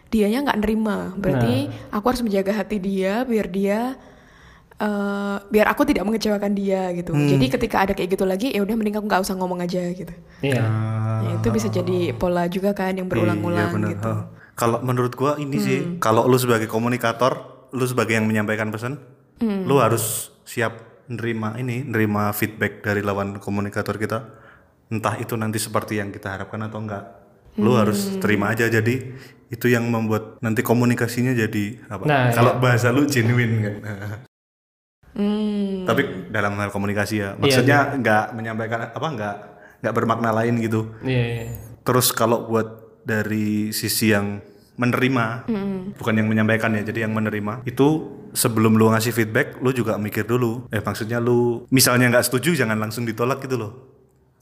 S1: dianya nggak nerima. Berarti aku harus menjaga hati dia biar dia eh biar aku tidak mengecewakan dia gitu. Jadi ketika ada kayak gitu lagi, ya udah mending aku nggak usah ngomong aja gitu.
S3: iya
S1: Ya, itu bisa jadi pola juga kan yang berulang-ulang
S2: Iya, bener.
S1: gitu.
S2: Oh. Kalau menurut gua ini sih, kalau lu sebagai komunikator, lu sebagai yang menyampaikan pesan, lu harus siap nerima ini, nerima feedback dari lawan komunikator kita. Entah itu nanti seperti yang kita harapkan atau enggak. Lu harus terima aja jadi itu yang membuat nanti komunikasinya jadi apa?
S3: Nah,
S2: kalau bahasa lu genuine kan.
S1: Hmm.
S2: Tapi dalam hal komunikasi ya, maksudnya nggak menyampaikan apa nggak nggak bermakna lain gitu.
S3: iya iya.
S2: Terus kalau buat dari sisi yang menerima, bukan yang menyampaikan ya, jadi yang menerima itu sebelum lu ngasih feedback, lu juga mikir dulu. Eh maksudnya lu misalnya nggak setuju, jangan langsung ditolak gitu loh.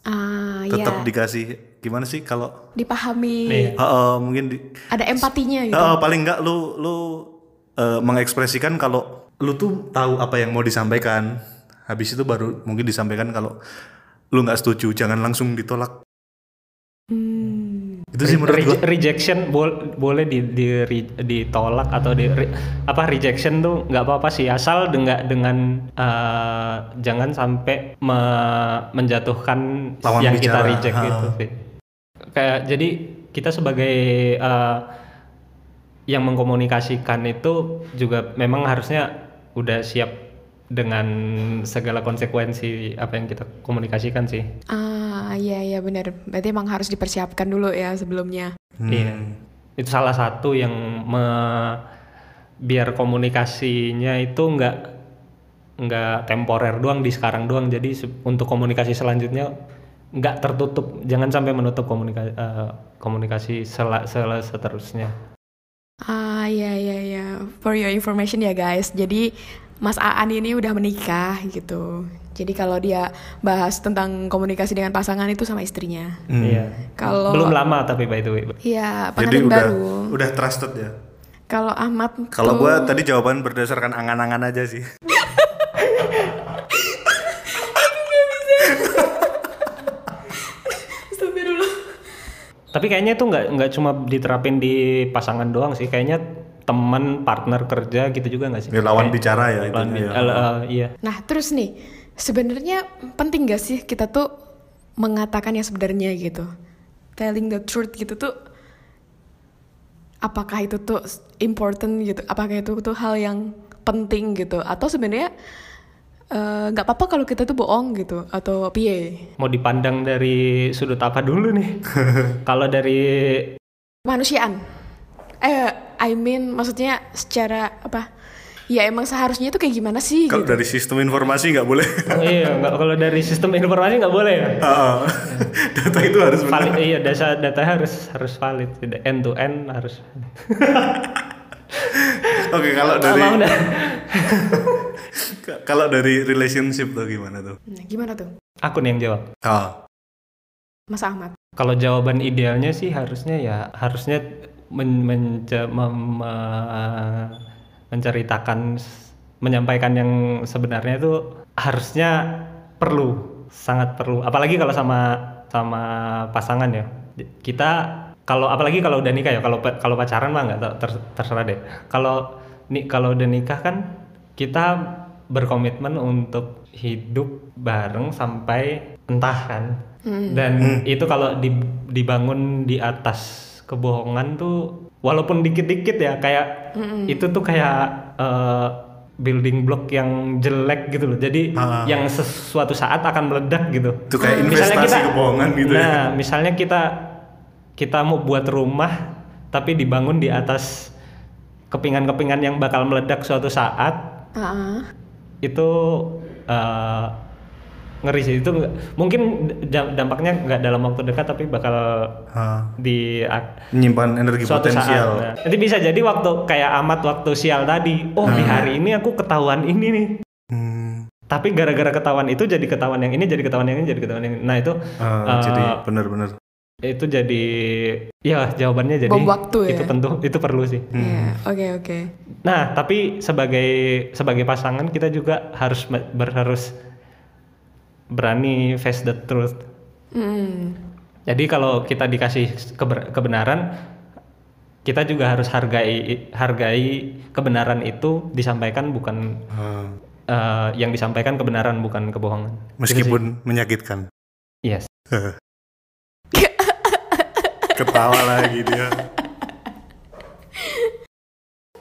S1: Ah,
S2: Tetap
S1: ya.
S2: dikasih gimana sih kalau
S1: Dipahami.
S3: Iya.
S2: Heeh, mungkin di,
S1: Ada empatinya gitu.
S2: Heeh, paling nggak lu lu eh, mengekspresikan kalau lu tuh tahu apa yang mau disampaikan. Habis itu baru mungkin disampaikan kalau lu nggak setuju, jangan langsung ditolak.
S1: Hmm.
S2: Itu sih menurut gua.
S3: Reje- rejection bol- boleh di, di- ri- ditolak atau di re- apa rejection tuh nggak apa-apa sih asal dengan dengan eh, jangan sampai me- menjatuhkan
S2: Lawan
S3: yang kita
S2: bicara.
S3: reject
S2: Ha.
S3: gitu sih. Kayak jadi kita sebagai eh, yang mengkomunikasikan itu juga memang harusnya udah siap dengan segala konsekuensi apa yang kita komunikasikan sih.
S1: Ah, iya iya benar. Berarti emang harus dipersiapkan dulu ya sebelumnya.
S3: Iya. Itu salah satu yang me- biar komunikasinya itu nggak nggak temporer doang di sekarang doang. Jadi untuk komunikasi selanjutnya nggak tertutup. Jangan sampai menutup komunikasi komunikasi sela, sela- seterusnya.
S1: Ah, iya iya iya. For your information ya guys. Jadi Mas Aan ini udah menikah gitu. Jadi kalau dia bahas tentang komunikasi dengan pasangan itu sama istrinya.
S2: Hmm.
S3: Iya.
S1: Kalau
S3: Belum lama tapi by the way.
S1: Iya,
S2: Jadi
S1: pengantin
S2: udah
S1: baru.
S2: udah trusted ya.
S1: Kalau Ahmad
S2: Kalau
S1: tuh-
S2: gua tadi jawaban berdasarkan angan-angan aja sih.
S3: Tapi kayaknya itu nggak nggak cuma diterapin di pasangan doang sih. Kayaknya teman partner kerja gitu juga nggak sih?
S2: Ya, lawan bicara ya itu. Ya.
S3: eh, iya.
S1: Nah, terus nih, sebenarnya penting gak sih kita tuh mengatakan yang sebenarnya gitu? Telling the truth gitu tuh apakah itu tuh important gitu? Apakah itu tuh hal yang penting gitu? Atau sebenarnya eh, nggak apa-apa kalau kita tuh bohong gitu atau piye?
S3: Mau dipandang dari sudut apa dulu nih? Kalau dari
S1: Kemanusiaan. Eh, I mean maksudnya secara apa? Ya emang seharusnya itu kayak gimana sih
S2: Kalau
S1: gitu?
S2: dari sistem informasi nggak boleh.
S3: iya, nggak- kalau dari sistem informasi nggak boleh ya.
S2: Heeh. Data itu harus benar.
S3: Valid, iya, data data harus harus valid, tidak end to end harus.
S2: Oke, kalau dari kalau dari relationship tuh gimana tuh?
S1: Nah, gimana tuh?
S3: Aku nih yang jawab.
S2: Oh.
S1: Mas Ahmad.
S3: Kalau jawaban idealnya sih harusnya ya harusnya men- mence- mem- me- menceritakan menyampaikan yang sebenarnya itu harusnya perlu sangat perlu apalagi kalau sama sama pasangan ya kita kalau apalagi kalau udah nikah ya kalau kalau pacaran mah nggak ter- ter- terserah deh. Kalau nih kalau udah nikah kan kita berkomitmen untuk hidup bareng sampai entah kan. Dan itu kalau di- dibangun di atas kebohongan tuh walaupun dikit-dikit ya kayak itu tuh kayak eh, building block yang jelek gitu loh. Jadi
S2: Ah.
S3: yang sesuatu saat akan meledak gitu.
S2: Itu kayak
S3: Misalnya
S2: investasi
S3: kita-
S2: kebohongan gitu ya.
S3: nah misalnya kita kita mau buat rumah tapi dibangun di atas kepingan-kepingan yang bakal meledak suatu saat
S1: Ah,
S3: itu eh, ngeri sih itu mungkin da- dampaknya nggak dalam waktu dekat tapi bakal
S2: Ah,
S3: di
S2: menyimpan energi
S3: suatu
S2: potensial.
S3: saat. Nah, nanti bisa jadi waktu kayak amat waktu sial tadi. Oh di hari ini aku ketahuan ini nih.
S2: Hmm,
S3: Tapi gara-gara ketahuan itu jadi ketahuan yang ini, jadi ketahuan yang ini, jadi ketahuan yang ini. Nah itu
S2: ah,
S3: eh,
S2: jadi benar-benar.
S3: Itu jadi ya jawabannya jadi
S1: Bom waktu ya?
S3: itu pentu itu perlu sih.
S1: Iya, oke oke.
S3: Nah tapi sebagai sebagai pasangan kita juga harus me- ber- harus berani face the truth.
S1: Hmm.
S3: Jadi kalau kita dikasih keber- kebenaran, kita juga harus hargai hargai kebenaran itu disampaikan bukan
S2: Ah,
S3: eh, yang disampaikan kebenaran bukan kebohongan.
S2: meskipun menyakitkan.
S3: Yes.
S2: Ketawa lagi dia.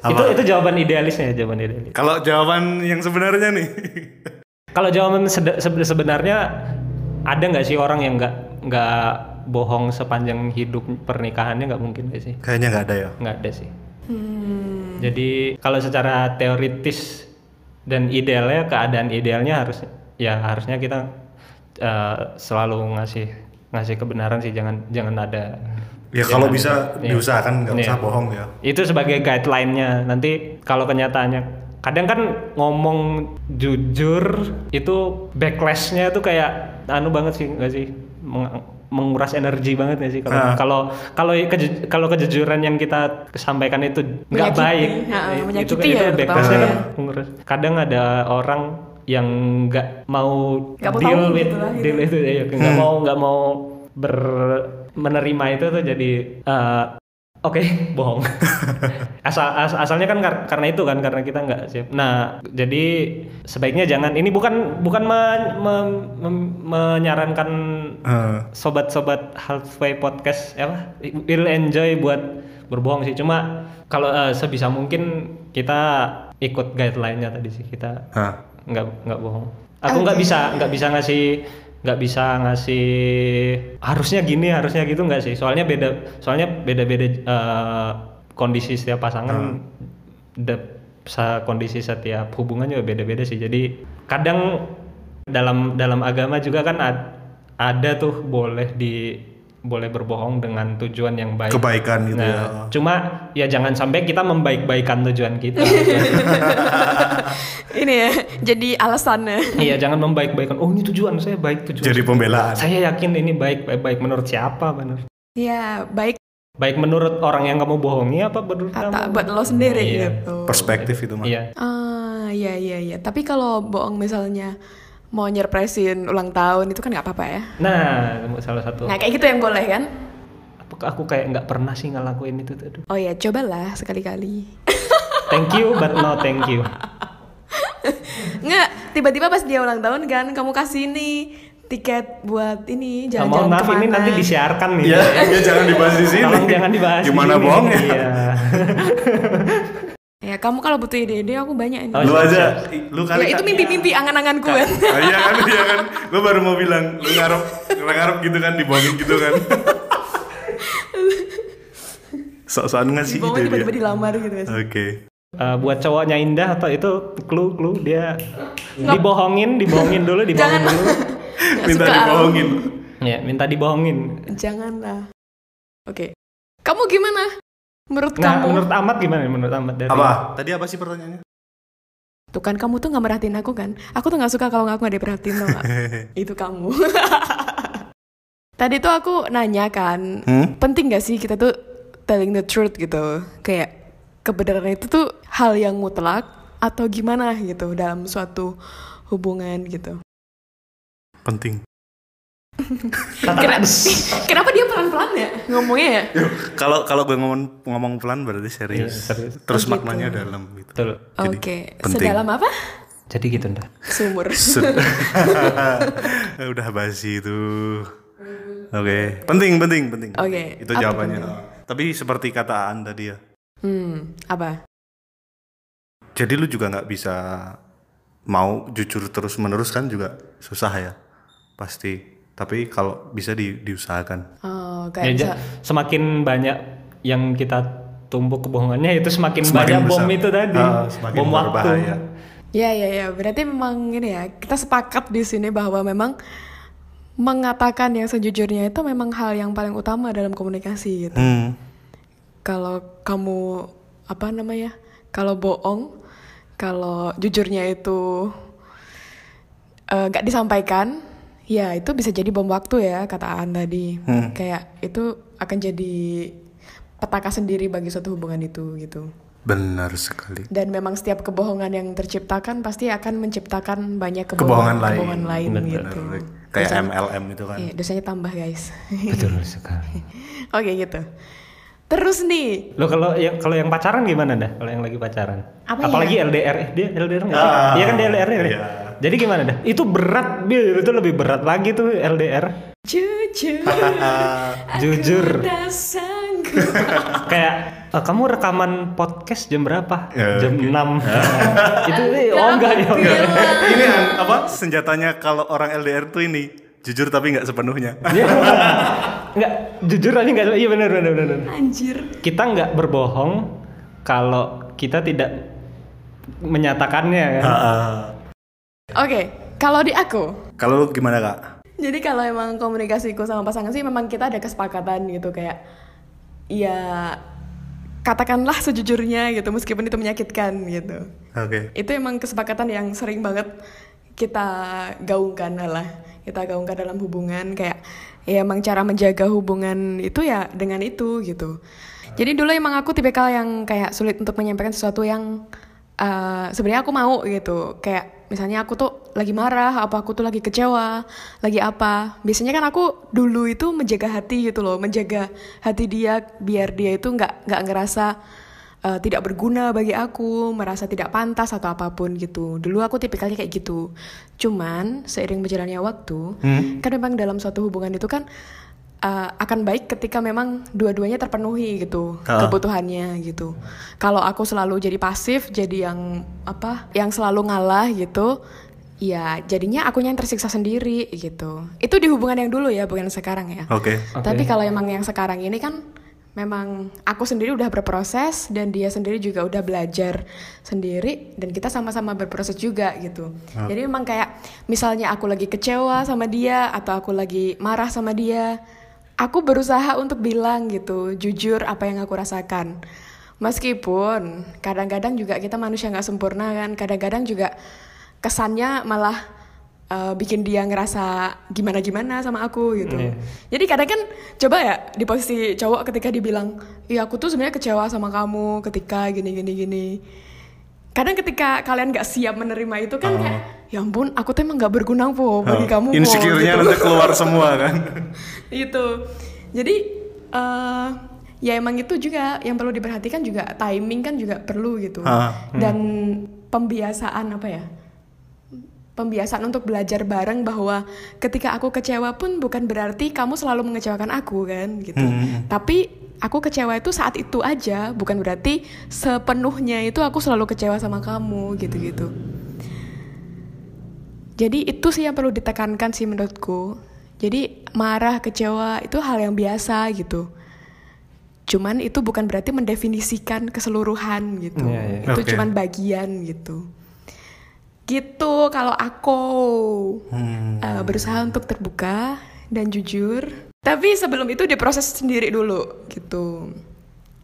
S3: Itu
S2: Apa?
S3: itu jawaban idealisnya ya, jawaban idealis.
S2: Kalau jawaban yang sebenarnya nih.
S3: Kalau jawaban sebenarnya ada nggak sih orang yang nggak nggak bohong sepanjang hidup pernikahannya nggak mungkin nggak sih?
S2: Kayaknya nggak ada ya.
S3: Nggak ada sih.
S1: Hmm.
S3: Jadi kalau secara teoritis dan idealnya keadaan idealnya harus ya harusnya kita eh, selalu ngasih ngasih kebenaran sih jangan jangan ada
S2: Ya kalau
S3: jangan-
S2: bisa
S3: iya.
S2: diusahakan nggak
S3: Iya.
S2: usah bohong ya.
S3: Itu sebagai guideline-nya. Nanti kalau kenyataannya kadang kan ngomong jujur itu backlash-nya tuh kayak anu banget sih nggak sih Meng- menguras energi banget nggak sih kalau
S2: Ah.
S3: kalau kalau keju- kalau kejujuran yang kita sampaikan itu nggak baik
S1: Ha,
S3: itu
S1: menyakiti
S3: itu
S1: ya,
S3: backlash-nya kan
S1: ya.
S3: menguras kadang ada orang yang nggak mau
S1: mau
S3: deal with
S1: gitu lah, gitu.
S3: deal itu ya nggak mau nggak mau ber menerima itu tuh jadi eh, oke bohong. Asal as- asalnya kan kar- karena itu kan karena kita nggak siap nah jadi sebaiknya jangan ini bukan bukan me- me- me- menyarankan
S2: Eh,
S3: sobat-sobat halfway podcast ya apa? Will enjoy buat berbohong sih. Cuma kalau eh, sebisa mungkin kita ikut guideline-nya tadi sih. Kita
S2: ah.
S3: nggak nggak bohong. Aku nggak bisa nggak bisa ngasih nggak bisa ngasih harusnya gini harusnya gitu nggak sih? Soalnya beda soalnya beda beda kondisi setiap pasangan de- sa- kondisi setiap hubungan juga beda beda sih. Jadi kadang dalam dalam agama juga kan ad- ada tuh boleh di boleh berbohong dengan tujuan yang baik
S2: Kebaikan gitu ya.
S3: Nah, Cuma ya jangan sampai kita membaik-baikan tujuan kita.
S1: Ini ya, jadi alasannya.
S3: Iya, jangan membaik-baikan. Oh, ini tujuan saya baik tujuan.
S2: Jadi pembelaan.
S3: saya yakin ini baik baik, baik menurut siapa benar?
S1: Ya, baik
S3: Baik menurut orang yang kamu bohongi apa menurut kamu?
S1: buat lo sendiri
S3: Iya.
S1: gitu.
S2: Perspektif itu mah.
S3: Iya.
S1: Ah, iya iya iya. Tapi kalau bohong misalnya mau nyerpresin ulang tahun itu kan nggak apa-apa ya.
S3: Nah, salah satu.
S1: Nah, kayak gitu yang boleh kan?
S3: Apakah aku kayak nggak pernah sih ngelakuin itu tuh?
S1: Oh ya, cobalah sekali-kali.
S3: Thank you but no thank you.
S1: Nggak, tiba-tiba pas dia ulang tahun kan, kamu kasih nih tiket buat ini
S3: Nah,
S1: jalan-jalan
S3: mohon maaf
S1: ke mana.
S3: ini nanti disiarkan nih.
S2: Ya, ya jangan dibahas di sini.
S3: Tolong jangan dibahas. di
S2: Gimana
S3: sini.
S2: bohongnya?
S3: Iya.
S1: Ya, kamu kalau butuh ide-ide aku banyak ini.
S3: Oh,
S2: Lu
S3: siap,
S2: aja, lu kali
S1: ya itu mimpi-mimpi angan-anganku kan.
S2: Ah, iya kan, iya kan. Gue baru mau bilang, lu ngarep, ngarep gitu kan, dibohongin gitu kan. Sok-sokan ngasih ide
S1: tiba-tiba
S2: dia.
S1: dilamar gitu kan.
S2: Oke.
S3: Eh, buat cowoknya indah atau itu clue clue dia dibohongin dibohongin dulu dibohongin
S1: Jangan.
S3: dulu
S1: Nggak
S2: Minta
S1: suka.
S2: dibohongin.
S3: ya minta dibohongin
S1: Janganlah. Oke. Kamu gimana? Menurut
S3: nah
S1: kamu?
S3: menurut Ahmad gimana menurut Ahmad dari
S2: Apa? Tadi apa sih pertanyaannya?
S1: Tuh kan kamu tuh nggak merhatiin aku kan? Aku tuh nggak suka kalau aku nggak diperhatiin tau nggak? Itu kamu. Tadi tuh aku nanya kan,
S2: Hmm?
S1: penting gak sih kita tuh telling the truth gitu? Kayak kebenaran itu tuh hal yang mutlak atau gimana gitu dalam suatu hubungan gitu.
S2: Penting.
S1: Kenapa, kenapa dia pelan-pelan ya ngomongnya ya?
S2: Kalau kalau gue ngomong ngomong pelan berarti serius.
S3: Iya, serius.
S2: Terus
S1: Oh, gitu.
S2: maknanya dalam gitu.
S1: Oke,
S2: penting.
S1: sedalam apa?
S3: Jadi gitu ndak.
S1: Sumur.
S2: Udah basi itu. Oke, penting penting penting.
S1: Oke,
S2: Itu
S1: apa
S2: jawabannya. Tapi seperti kata Anda dia.
S1: hmm, apa?
S2: Jadi lu juga nggak bisa mau jujur terus menerus kan juga susah ya. Pasti. Tapi kalau bisa di, diusahakan.
S1: Oh,
S3: Ya,
S1: kayak bisa.
S3: ja- semakin banyak yang kita tumpuk kebohongannya itu semakin,
S2: Semakin
S3: banyak bom
S2: besar.
S3: itu tadi.
S2: Semakin
S3: bom waktu.
S2: berbahaya.
S1: Ya, ya, ya. Berarti memang ini ya, kita sepakat di sini bahwa memang mengatakan yang sejujurnya itu memang hal yang paling utama dalam komunikasi gitu.
S2: Hmm.
S1: Kalau kamu apa namanya? Kalau bohong, kalau jujurnya itu eh, nggak disampaikan, ya itu bisa jadi bom waktu ya kata Aan tadi.
S2: Hmm.
S1: Kayak itu akan jadi petaka sendiri bagi suatu hubungan itu gitu.
S2: Benar sekali.
S1: Dan memang setiap kebohongan yang terciptakan pasti akan menciptakan banyak
S2: Kebohongan
S1: kebohongan,
S2: lain.
S1: kebohongan lain
S3: Benar,
S1: gitu.
S2: Benar. Kayak
S1: Dosa-
S2: MLM itu kan.
S1: Iya, dosanya tambah guys.
S3: Betul sekali.
S1: Oke gitu. Terus nih,
S3: Lo kalau yang kalau yang pacaran gimana dah? Kalau yang lagi pacaran?
S1: Apa
S3: Apalagi
S1: ya?
S3: LDR eh, dia LDR nggak sih?
S2: Ah,
S3: Iya kan dia LDR ya?
S2: iya.
S3: Jadi gimana dah? Itu berat, Bil. Itu lebih berat lagi tuh LDR.
S1: jujur,
S3: Jujur. Kayak eh, kamu rekaman podcast jam berapa?
S2: Ya,
S3: jam
S2: oke.
S3: 6. itu eh, oh enggak ya. enggak.
S2: ini apa senjatanya kalau orang LDR tuh ini jujur tapi nggak sepenuhnya.
S3: Iya. Enggak, jujur aja enggak. Iya benar benar benar.
S1: Anjir.
S3: Kita nggak berbohong kalau kita tidak menyatakannya kan.
S2: Ah,
S1: Oke, kalau di aku,
S2: kalau lu gimana kak?
S1: jadi kalau emang komunikasiku sama pasangan sih memang kita ada kesepakatan gitu kayak, ya katakanlah sejujurnya gitu meskipun itu menyakitkan gitu.
S2: Oke.
S1: itu emang kesepakatan yang sering banget kita gaungkan lah kita gaungkan dalam hubungan kayak ya emang cara menjaga hubungan itu ya dengan itu gitu jadi dulu emang aku tipikal yang kayak sulit untuk menyampaikan sesuatu yang uh, sebenarnya aku mau gitu kayak misalnya aku tuh lagi marah apa aku tuh lagi kecewa lagi apa biasanya kan aku dulu itu menjaga hati gitu loh menjaga hati dia biar dia itu nggak nggak ngerasa uh, tidak berguna bagi aku, merasa tidak pantas atau apa pun gitu. Dulu aku tipikalnya kayak gitu. Cuman seiring berjalannya waktu, kan memang dalam suatu hubungan itu kan uh, akan baik ketika memang dua-duanya terpenuhi gitu
S2: Ah.
S1: kebutuhannya gitu. Kalau aku selalu jadi pasif, jadi yang apa, yang selalu ngalah gitu. Ya jadinya akunya yang tersiksa sendiri gitu. Itu di hubungan yang dulu ya, bukan sekarang ya.
S2: Oke.
S3: Oke.
S1: Tapi kalau emang yang sekarang ini kan memang aku sendiri udah berproses dan dia sendiri juga udah belajar sendiri dan kita sama-sama berproses juga gitu. Jadi memang kayak misalnya aku lagi kecewa sama dia atau aku lagi marah sama dia, aku berusaha untuk bilang gitu, jujur apa yang aku rasakan. Meskipun kadang-kadang juga kita manusia nggak sempurna kan, kadang-kadang juga kesannya malah uh, bikin dia ngerasa gimana-gimana sama aku gitu.
S3: Iya.
S1: Jadi kadang kan coba ya di posisi cowok ketika dibilang, iya aku tuh sebenarnya kecewa sama kamu ketika gini gini gini. Kadang ketika kalian nggak siap menerima itu kan kayak, ya ampun aku tuh emang nggak berguna po bagi kamu po.
S2: Insecure-nya
S1: gitu.
S2: nanti keluar semua kan.
S1: itu. Jadi eh ya emang itu juga yang perlu diperhatikan juga timing kan juga perlu gitu.
S2: Ah,
S1: Dan pembiasaan apa ya? Pembiasaan untuk belajar bareng bahwa ketika aku kecewa pun bukan berarti kamu selalu mengecewakan aku kan gitu. Tapi aku kecewa itu saat itu aja, bukan berarti sepenuhnya itu aku selalu kecewa sama kamu gitu-gitu. Jadi itu sih yang perlu ditekankan sih menurutku. Jadi marah, kecewa itu hal yang biasa gitu. Cuman itu bukan berarti mendefinisikan keseluruhan gitu.
S3: Iya, iya.
S1: Itu
S2: Oke.
S1: cuman bagian gitu. Gitu kalau aku
S2: Hmm.
S1: eh, berusaha untuk terbuka dan jujur. Tapi sebelum itu diproses sendiri dulu gitu.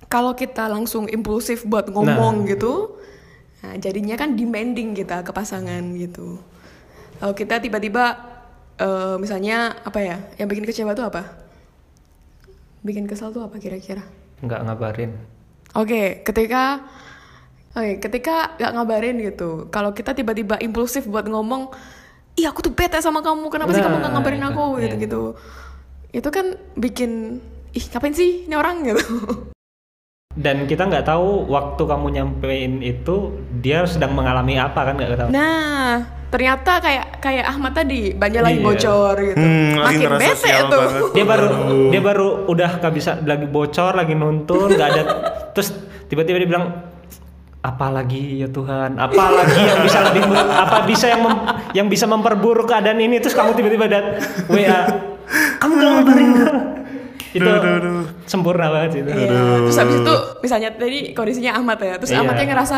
S1: Kalau kita langsung impulsif buat ngomong gitu, nah, jadinya kan demanding kita ke pasangan gitu. Kalau kita tiba-tiba eh, misalnya apa ya yang bikin kecewa tuh apa bikin kesal tuh apa kira-kira
S3: nggak ngabarin
S1: Oke, ketika Oke, ketika gak ngabarin gitu. Kalau kita tiba-tiba impulsif buat ngomong, "Iya, aku tuh bete sama kamu. Kenapa sih kamu gak
S3: Nah,
S1: ngabarin
S3: itu,
S1: aku?"
S3: iya.
S1: gitu-gitu. Itu kan bikin ih, ngapain sih ini orang gitu.
S3: dan kita nggak tahu waktu kamu nyampein itu dia sedang mengalami apa kan nggak tahu
S1: Nah, ternyata kayak kayak Ahmad tadi banyak lagi
S3: Iya.
S1: bocor gitu.
S2: Hmm, lagi
S1: Makin bete
S2: banget.
S3: dia baru dia baru udah gak bisa lagi bocor lagi nuntun nggak ada terus tiba-tiba dia bilang apalagi ya Tuhan apalagi yang bisa lebih apa bisa yang mem- yang bisa memperburuk keadaan ini terus kamu tiba-tiba dat WA kamu gak ngabarin gua?" itu
S2: Duh, duh, duh.
S3: sempurna banget sih itu
S1: Iya. Terus habis itu misalnya tadi kondisinya Ahmad ya, terus
S3: Iya.
S1: Ahmadnya ngerasa,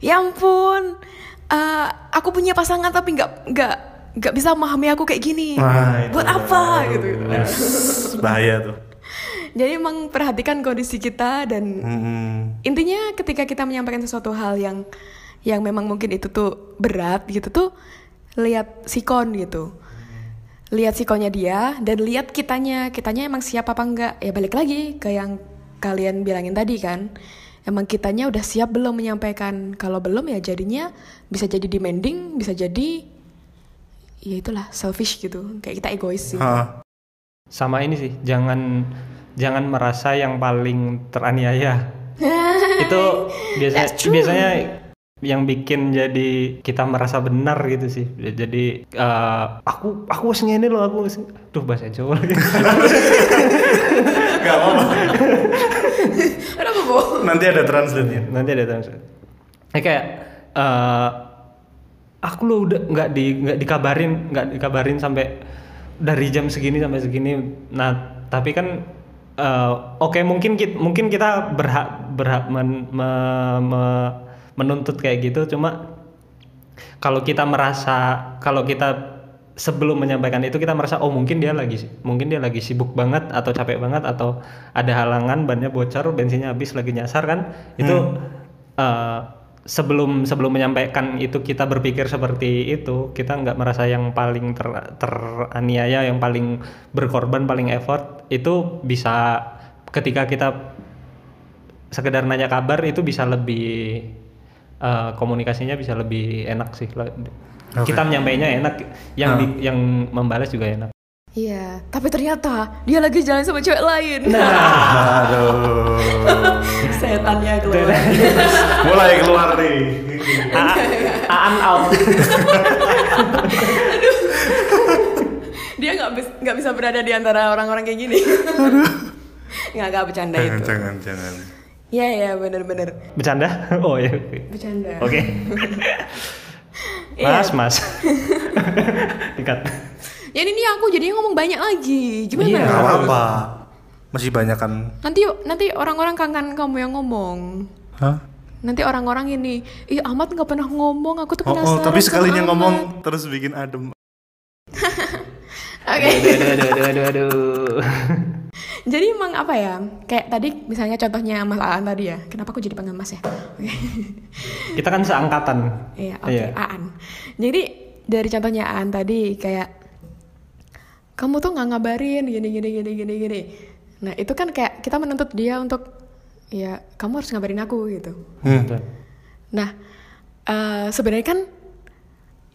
S1: ya ampun, eh, aku punya pasangan tapi nggak nggak nggak bisa memahami aku kayak gini.
S2: Wah, itu
S1: Buat apa? Gitu.
S2: bahaya tuh.
S1: Jadi emang perhatikan kondisi kita dan
S2: Hmm.
S1: intinya ketika kita menyampaikan sesuatu hal yang yang memang mungkin itu tuh berat gitu tuh lihat sikon gitu. Lihat sikonnya dia dan lihat kitanya. Kitanya emang siap apa enggak? Ya balik lagi ke yang kalian bilangin tadi kan emang kitanya udah siap belum menyampaikan? Kalau belum ya jadinya bisa jadi demanding bisa jadi ya itulah selfish gitu. Kayak kita egois sih.
S3: Sama ini sih jangan jangan merasa yang paling teraniaya. Itu biasa
S1: That's true.
S3: biasanya yang bikin jadi kita merasa benar gitu sih. Jadi eh, aku aku wes ngene loh aku wes- duh bahasa Jawa lagi.
S2: Apa-apa.
S1: bu
S2: Nanti ada translate-nya.
S3: nanti ada translate. Eh, kayak eh, aku lo udah nggak di nggak dikabarin nggak dikabarin sampai dari jam segini sampai segini. Nah tapi kan eh, oke mungkin kita mungkin kita berhak berhak men- me- me- menuntut kayak gitu. Cuma kalau kita merasa kalau kita sebelum menyampaikan itu kita merasa oh mungkin dia lagi mungkin dia lagi sibuk banget atau capek banget atau ada halangan bannya bocor bensinnya habis lagi nyasar kan? Itu eh, sebelum sebelum menyampaikan itu kita berpikir seperti itu kita nggak merasa yang paling ter, teraniaya yang paling berkorban paling effort itu bisa ketika kita sekedar nanya kabar itu bisa lebih eh, komunikasinya bisa lebih enak sih kita menyampaikannya enak yang di- yang membalas juga enak
S1: Iya, tapi ternyata dia lagi jalan sama cewek lain.
S2: Aduh.
S1: Setannya keluar.
S2: Mulai keluar nih.
S3: Aan out
S1: dia nggak bis- nggak bisa berada di antara orang-orang kayak gini. Nggak nggak bercanda
S2: Jangan,
S1: itu.
S2: jangan, jangan.
S1: Iya iya bener-bener
S3: bercanda oh ya oke
S1: bercanda.
S3: Oke.
S1: Iya.
S3: Mas mas dikat
S1: Ya ini nih aku jadinya ngomong banyak lagi. Gimana?
S3: Iya.
S2: Gak apa-apa. Masih banyak kan.
S1: Nanti nanti orang-orang kangen kamu yang ngomong.
S2: Hah?
S1: Nanti orang-orang ini, ih Ahmad nggak pernah ngomong, aku tuh
S2: Oh,
S1: penasaran.
S2: oh, tapi
S1: sama
S2: sekalinya
S1: Ahmad."
S2: ngomong terus bikin adem.
S1: Oke.
S3: aduh aduh aduh aduh aduh
S1: Jadi emang apa ya? Kayak tadi misalnya contohnya Mas Aan tadi ya. Kenapa aku jadi panggil Mas ya?
S3: Kita kan seangkatan
S1: Iya, oke,
S3: Iya.
S1: Aan. Jadi dari contohnya Aan tadi kayak kamu tuh nggak ngabarin gini gini gini gini gini. Nah itu kan kayak kita menuntut dia untuk ya kamu harus ngabarin aku gitu.
S2: Hmm.
S1: Nah eh, sebenarnya kan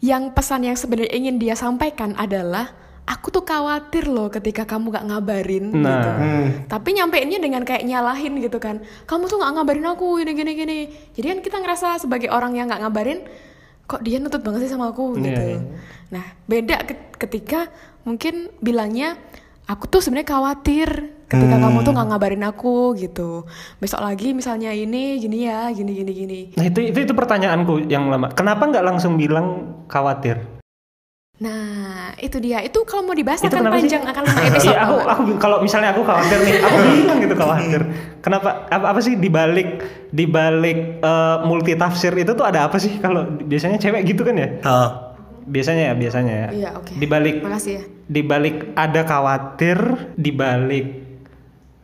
S1: yang pesan yang sebenarnya ingin dia sampaikan adalah aku tuh khawatir loh ketika kamu gak ngabarin
S3: Nah.
S1: gitu.
S2: Hmm.
S1: Tapi nyampeinnya dengan kayak nyalahin gitu kan. Kamu tuh nggak ngabarin aku gini gini gini. Jadi kan kita ngerasa sebagai orang yang nggak ngabarin, kok dia nutut banget sih sama aku
S3: Iya,
S1: gitu.
S3: iya.
S1: Nah beda ke- ketika mungkin bilangnya aku tuh sebenarnya khawatir ketika kamu tuh nggak ngabarin aku gitu. Besok lagi misalnya ini gini ya gini gini gini.
S3: nah itu itu itu pertanyaanku yang lama kenapa nggak langsung bilang khawatir
S1: Nah itu dia. Itu kalau mau dibahas
S3: Itu
S1: akan
S3: kenapa sih?
S1: panjang akan lima episode.
S3: Iya, aku aku kalau misalnya aku khawatir nih, aku bilang gitu khawatir. Kenapa apa apa sih dibalik dibalik eh, multi tafsir itu tuh ada apa sih kalau biasanya cewek gitu kan ya?
S2: Ah.
S3: Biasanya ya, biasanya ya.
S1: Iya oke.
S3: Dibalik
S1: Makasih ya.
S3: dibalik ada khawatir, dibalik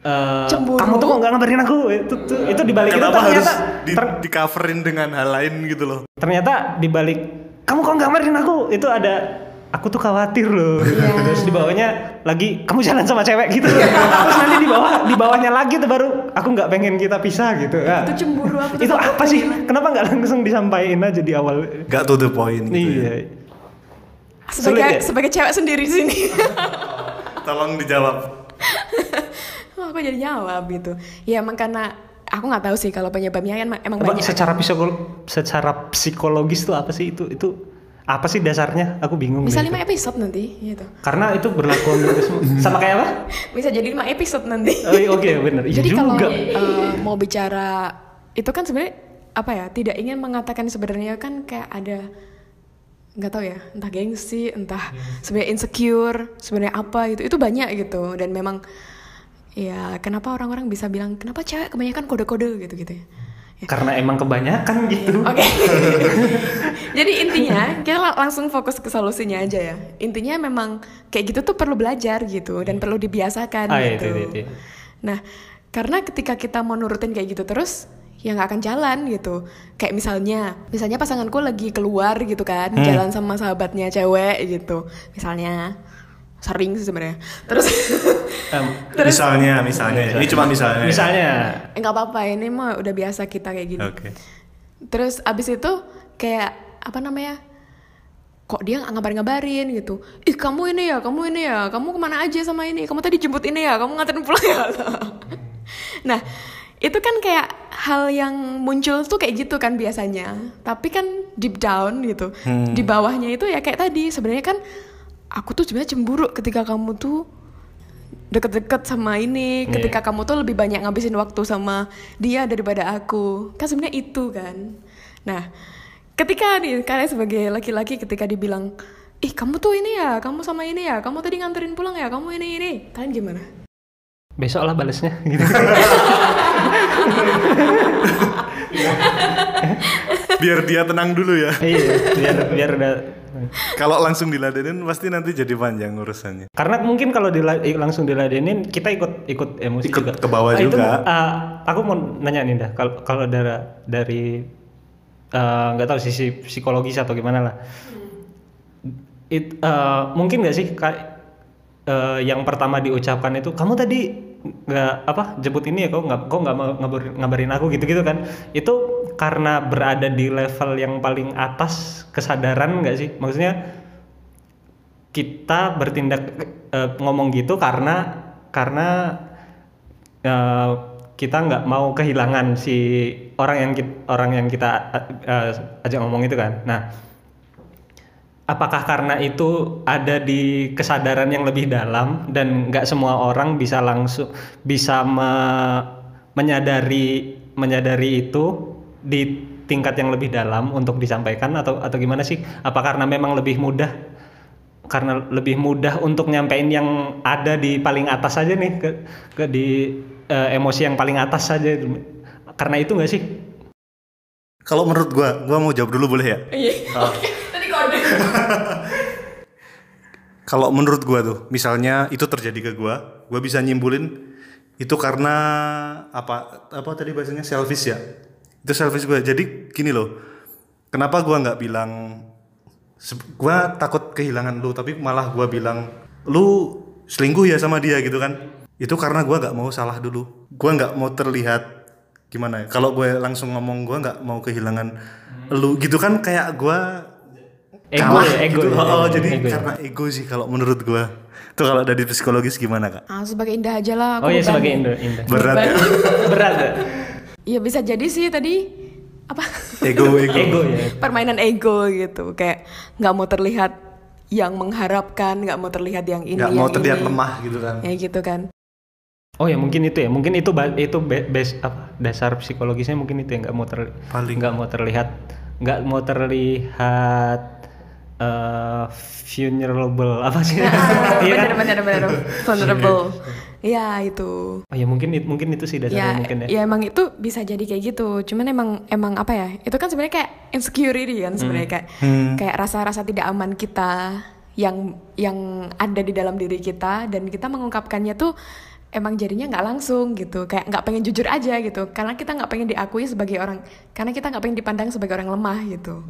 S3: eh,
S1: Cemburu.
S3: kamu tuh kok nggak ngabarin aku itu tuh, itu dibalik itu
S2: Kenapa harus
S3: ternyata
S2: di,
S3: ter-
S2: di coverin dengan hal lain gitu loh?
S3: ternyata dibalik kamu kok nggak ngabarin aku itu ada aku tuh khawatir loh.
S1: Iya.
S3: terus di bawahnya lagi kamu jalan sama cewek gitu. Terus nanti di bawah di bawahnya lagi tuh baru aku nggak pengen kita pisah gitu. Nah,
S1: Itu cemburu aku tuh
S3: itu apa sih? Kenapa nggak langsung disampaikan aja di awal?
S2: Gak to the point gitu ya.
S3: iya.
S1: Sebagai
S3: Sulit ya?
S1: sebagai cewek sendiri di sini.
S2: Tolong dijawab.
S1: oh, aku jadi jawab gitu. Ya emang karena aku nggak tahu sih kalau penyebabnya kan emang
S3: Apa,
S1: banyak.
S3: secara psikolo secara psikologis tuh apa sih? Itu itu apa sih dasarnya? Aku bingung
S1: bisa lima episode nanti gitu.
S3: Karena itu berlaku sama kayak apa?
S1: Bisa jadi lima episode nanti.
S3: Oh, iya, oke bener. Iya
S1: Jadi kalau
S3: juga
S1: eh, mau bicara itu kan sebenarnya apa ya tidak ingin mengatakan sebenarnya kan kayak ada nggak tahu ya entah gengsi entah sebenarnya insecure sebenarnya apa gitu. Itu banyak gitu. Dan memang ya kenapa orang-orang bisa bilang kenapa cewek kebanyakan kode-kode gitu gitu ya
S3: karena emang kebanyakan gitu
S1: Oke. Jadi intinya kita la- langsung fokus ke solusinya aja ya. Intinya memang kayak gitu tuh perlu belajar gitu dan perlu dibiasakan
S3: Ah, iya,
S1: gitu.
S3: itu, itu, itu.
S1: Nah, karena ketika kita mau nurutin kayak gitu terus ya nggak akan jalan gitu. Kayak misalnya, misalnya pasanganku lagi keluar gitu kan,
S3: Hmm.
S1: jalan sama sahabatnya cewek gitu. Misalnya sering sih sebenarnya. Terus
S3: Em,
S1: terus
S2: Misalnya, misalnya. Ini cuma misalnya.
S3: misalnya
S1: Eh, nggak apa-apa ini mah udah biasa kita kayak gini.
S2: Oke.
S1: Terus abis itu kayak apa namanya? Kok dia nggak ngabar-ngabarin gitu? Ih kamu ini ya, kamu ini ya, kamu ke mana aja sama ini? Kamu tadi jemput ini ya, kamu nganterin pulang ya? nah itu kan kayak hal yang muncul tuh kayak gitu kan biasanya. Tapi kan deep down gitu, di bawahnya itu ya kayak tadi sebenarnya kan aku tuh sebenarnya cemburu ketika kamu tuh deket-deket sama ini
S3: Iya.
S1: ketika kamu tuh lebih banyak ngabisin waktu sama dia daripada aku kan sebenarnya itu kan nah ketika nih kalian sebagai laki-laki ketika dibilang ih kamu tuh ini ya kamu sama ini ya kamu tadi nganterin pulang ya kamu ini ini kalian gimana
S3: besok lah balesnya gitu
S2: Biar dia tenang dulu ya.
S3: iya biar biar udah
S2: Kalau langsung diladenin pasti nanti jadi panjang urusannya.
S3: karena mungkin kalau dila- langsung diladenin kita ikut ikut emosi
S2: Ikut
S3: juga.
S2: ke bawah
S3: Ah, itu,
S2: juga.
S3: ah, aku mau nanya nih dah kalau kalau dari dari eh, nggak tahu sisi psikologis atau gimana lah. It, eh, mungkin nggak sih kayak eh, yang pertama diucapkan itu kamu tadi nggak apa jemput ini ya kok nggak kok nggak ngabarin, ngabarin aku gitu gitu kan. Itu karena berada di level yang paling atas kesadaran nggak sih? Maksudnya kita bertindak eh, ngomong gitu karena karena eh, kita nggak mau kehilangan si orang yang kita, orang yang kita eh, ajak ngomong itu kan. Nah apakah karena itu ada di kesadaran yang lebih dalam dan nggak semua orang bisa langsung bisa me- menyadari menyadari itu di tingkat yang lebih dalam untuk disampaikan atau atau gimana sih? Apa karena memang lebih mudah? Karena lebih mudah untuk nyampein yang ada di paling atas saja nih ke, ke di eh, emosi yang paling atas saja karena itu nggak sih?
S2: Kalau menurut gua, gua mau jawab dulu boleh ya?
S1: iya. Kode
S2: Kalau menurut gua tuh, misalnya itu terjadi ke gua, gua bisa nyimpulin itu karena apa apa tadi bahasanya selfish ya. Itu selfish gua. Jadi gini loh. Kenapa gua nggak bilang gua takut kehilangan lu, tapi malah gua bilang lu selingkuh ya sama dia gitu kan. Itu karena gua nggak mau salah dulu. Gua nggak mau terlihat gimana ya. Kalau gue langsung ngomong gua nggak mau kehilangan lu gitu kan kayak gua
S3: ego
S2: kalah
S3: ya ego
S2: gitu.
S3: ya,
S2: Oh,
S3: ego,
S2: jadi
S3: ego ya.
S2: karena ego sih kalau menurut gua. Tuh kalau dari psikologis gimana kak?
S1: ah sebagai indah aja lah
S3: oh
S1: aku
S3: iya
S1: beban.
S3: sebagai Indo Indo
S2: Berat ya?
S3: berat ya?
S1: Iya bisa jadi sih tadi apa
S2: Ego, ego.
S3: ego ya
S1: permainan ego gitu kayak nggak mau terlihat yang mengharapkan nggak mau terlihat yang ini
S2: Nggak mau
S1: yang
S2: terlihat
S1: ini.
S2: lemah gitu kan.
S1: ya gitu kan
S3: Oh ya mungkin itu ya, mungkin itu itu base apa dasar psikologisnya mungkin itu ya nggak mau ter
S2: Paling.
S3: nggak mau terlihat nggak mau terlihat eh vulnerable apa sih?
S1: ah,
S3: Iya kan?
S1: bener bener bener. Vulnerable. Ya itu.
S3: Oh ya mungkin mungkin itu sih dasarnya
S1: ya
S3: mungkin ya.
S1: ya emang itu bisa jadi kayak gitu. Cuman emang emang apa ya? Itu kan sebenarnya kayak insecurity kan sebenarnya kayak kayak rasa-rasa tidak aman kita yang yang ada di dalam diri kita dan kita mengungkapkannya tuh emang jadinya nggak langsung gitu. Kayak nggak pengen jujur aja gitu. Karena kita nggak pengen diakui sebagai orang karena kita nggak pengen dipandang sebagai orang lemah gitu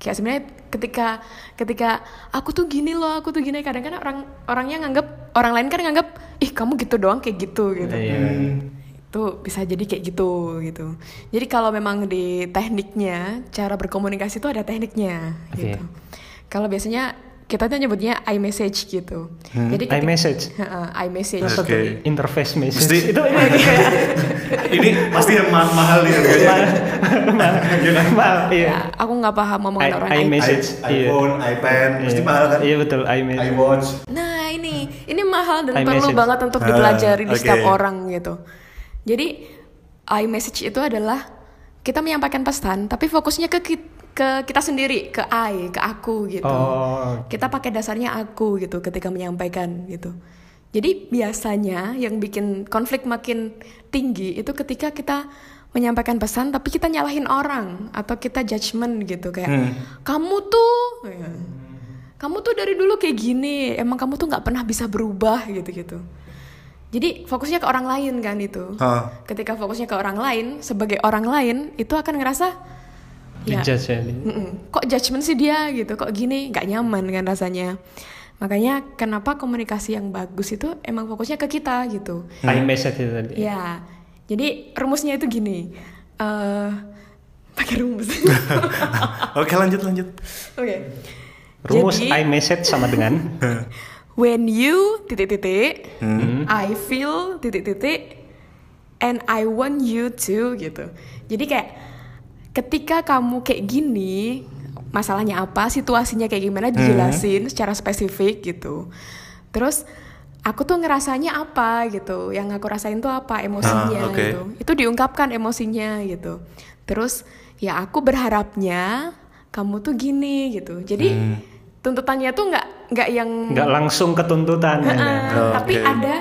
S1: kayak sebenarnya ketika ketika aku tuh gini loh aku tuh gini kadang kan orang orangnya nganggap orang lain kan nganggap ih kamu gitu doang kayak gitu gitu
S3: Iya.
S1: itu bisa jadi kayak gitu gitu jadi kalau memang di tekniknya cara berkomunikasi itu ada tekniknya
S3: Oke.
S1: gitu kalau biasanya kita tuh nyebutnya iMessage gitu jadi ketika-
S3: iMessage?
S1: Heeh, iMessage
S2: Oke.
S3: tuh interface message?
S2: Mesti-
S3: itu ini kayak
S2: ini pasti yang ma- mahal nih harganya. Kan?
S3: mahal, iya.
S1: Ya, aku nggak paham
S3: I-
S1: orang
S3: I-
S1: IT.
S3: Message,
S2: I-
S3: iya.
S2: iPhone, iPad, pasti
S3: Iya.
S2: mahal kan?
S3: Iya betul, iMessage.
S2: iWatch.
S1: Nah ini, ini mahal dan perlu
S3: iMessage.
S1: banget untuk
S2: Ah,
S1: dipelajari di setiap orang gitu. Jadi iMessage itu adalah kita menyampaikan pesan, tapi fokusnya ke ki- ke kita sendiri, ke I, ke aku gitu.
S3: Oh,
S1: Kita pakai dasarnya aku gitu ketika menyampaikan gitu. Jadi biasanya yang bikin konflik makin tinggi itu ketika kita menyampaikan pesan tapi kita nyalahin orang atau kita judgement gitu kayak kamu tuh ya, kamu tuh dari dulu kayak gini emang kamu tuh nggak pernah bisa berubah gitu gitu. Jadi fokusnya ke orang lain kan itu.
S2: Ah.
S1: Ketika fokusnya ke orang lain sebagai orang lain itu akan ngerasa ya.
S3: dijudge ya.
S1: Kok judgement sih dia gitu? Kok gini? Nggak nyaman kan rasanya. Makanya kenapa komunikasi yang bagus itu emang fokusnya ke kita gitu.
S3: iMessage itu tadi.
S1: ya. Jadi rumusnya itu gini. Eh pakai rumus.
S2: Oke lanjut lanjut.
S1: oke.
S3: Rumus
S1: Jadi-
S3: iMessage sama dengan?
S1: When you titik-titik I feel titik-titik and I want you to gitu. Jadi kayak ketika kamu kayak gini masalahnya apa situasinya kayak gimana dijelasin secara spesifik gitu terus aku tuh ngerasanya apa gitu yang aku rasain tuh apa emosinya
S2: Ah, oke.
S1: gitu itu diungkapkan emosinya gitu terus ya aku berharapnya kamu tuh gini gitu jadi tuntutannya tuh nggak nggak yang
S3: nggak langsung ketuntutan ya.
S1: Heeh,
S2: Oh,
S1: tapi
S2: oke.
S1: ada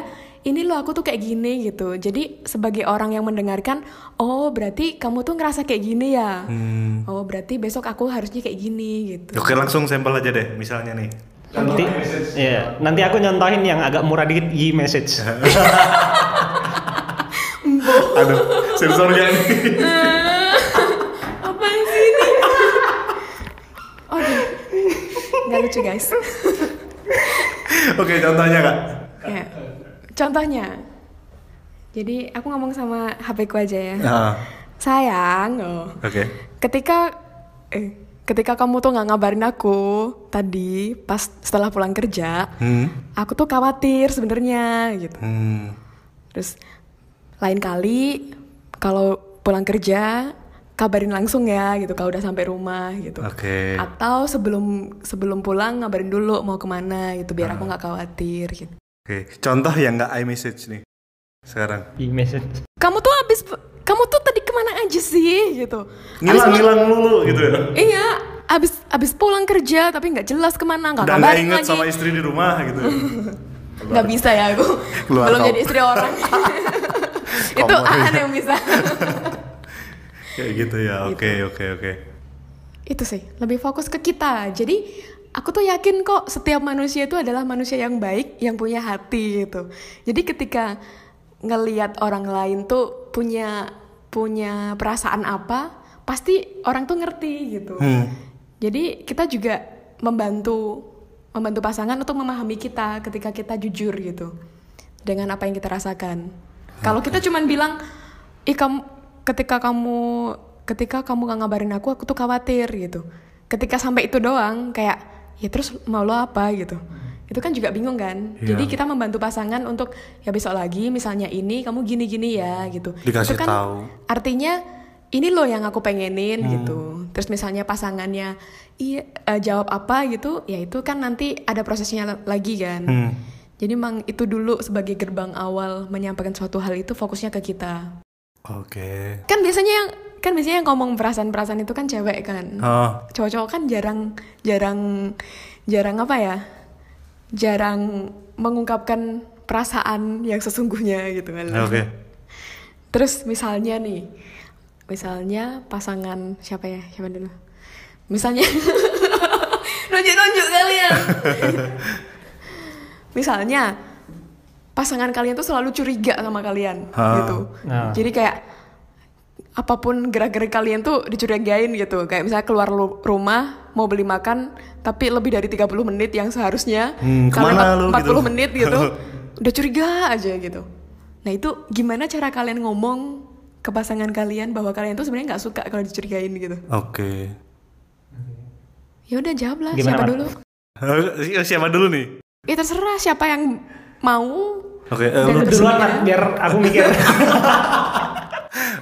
S1: ini loh aku tuh kayak gini gitu. Jadi sebagai orang yang mendengarkan, oh berarti kamu tuh ngerasa kayak gini ya.
S2: Hmm.
S1: Oh berarti besok aku harusnya kayak gini gitu.
S2: Oke langsung sampel aja deh misalnya nih.
S3: Nanti, iya, nanti aku nyontohin yang agak murah dikit e-message.
S2: Aduh, sensornya nih.
S1: Apaan sih ini? Oke, nggak lucu guys.
S2: Oke contohnya kak.
S1: Ya. Contohnya, jadi aku ngomong sama HP ku aja ya.
S2: Ah,
S1: Sayang, oh.
S2: Oke.
S1: ketika eh ketika kamu tuh nggak ngabarin aku tadi pas setelah pulang kerja
S2: Hmm.
S1: aku tuh khawatir sebenarnya gitu
S2: Hmm.
S1: terus lain kali kalau pulang kerja kabarin langsung ya gitu kalau udah sampai rumah gitu
S2: Oke.
S1: atau sebelum sebelum pulang ngabarin dulu mau ke mana gitu biar aku nggak khawatir gitu
S2: Oke. Contoh yang nggak iMessage nih sekarang.
S3: e-message.
S1: kamu tuh habis kamu tuh tadi ke mana aja sih gitu Habis
S2: Ngilang
S1: pulang-
S2: ngilang lulu gitu ya.
S1: Iya, abis abis pulang kerja tapi nggak jelas ke
S2: mana, nggak
S1: kabarin
S2: inget
S1: lagi.
S2: sama istri di rumah gitu.
S1: Nggak bisa ya aku,
S2: Keluar
S1: belum
S2: kau.
S1: jadi istri orang. Itu. Aan yang bisa.
S2: Kayak gitu ya. Oke oke oke.
S1: itu sih, lebih fokus ke kita. Jadi aku tuh yakin kok setiap manusia itu adalah manusia yang baik, yang punya hati gitu. Jadi ketika ngelihat orang lain tuh punya punya perasaan apa, pasti orang tuh ngerti gitu.
S2: Hmm.
S1: Jadi kita juga membantu membantu pasangan untuk memahami kita ketika kita jujur gitu dengan apa yang kita rasakan. Kalau kita cuman bilang, ih kamu ketika kamu ketika kamu gak ngabarin aku, aku tuh khawatir gitu. Ketika sampai itu doang, kayak ya terus mau lo apa gitu. Itu kan juga bingung kan.
S2: Iya.
S1: Jadi kita membantu pasangan untuk ya besok lagi misalnya ini kamu gini-gini ya gitu.
S2: Dikasih
S1: itu kan
S2: tahu.
S1: artinya ini loh yang aku pengenin
S2: Hmm.
S1: gitu terus misalnya pasangannya iya eh, jawab apa gitu ya itu kan nanti ada prosesnya la- lagi kan
S2: Hmm.
S1: jadi emang itu dulu sebagai gerbang awal menyampaikan suatu hal itu fokusnya ke kita
S2: Oke.
S1: kan biasanya yang kan biasanya yang ngomong perasaan-perasaan itu kan cewek kan
S2: Oh.
S1: cowok-cowok kan jarang jarang jarang apa ya jarang mengungkapkan perasaan yang sesungguhnya gitu kan
S2: Oke.
S1: Terus misalnya nih, misalnya pasangan siapa ya? Siapa dulu? Misalnya nunjuk-nunjuk kalian. misalnya pasangan kalian tuh selalu curiga sama kalian
S2: Ah.
S1: gitu.
S3: Nah.
S1: Jadi kayak apa pun gerak-gerik kalian tuh dicurigain gitu. Kayak misalnya keluar lu- rumah mau beli makan tapi lebih dari 30 menit yang seharusnya
S2: Hmm,
S1: ke
S2: mana lu
S1: 40
S2: gitu?
S1: menit gitu. udah curiga aja gitu. Nah, itu gimana cara kalian ngomong ke pasangan kalian bahwa kalian tuh sebenarnya nggak suka kalau dicurigain gitu?
S2: Oke.
S1: Ya udah jawab lah,
S3: Gimana,
S1: siapa dulu?
S2: Eh, Siapa dulu nih?
S1: Ya terserah siapa yang mau.
S2: Oke, eh,
S1: Dan
S2: lu-
S1: bersedia.
S3: Duluan biar aku mikir.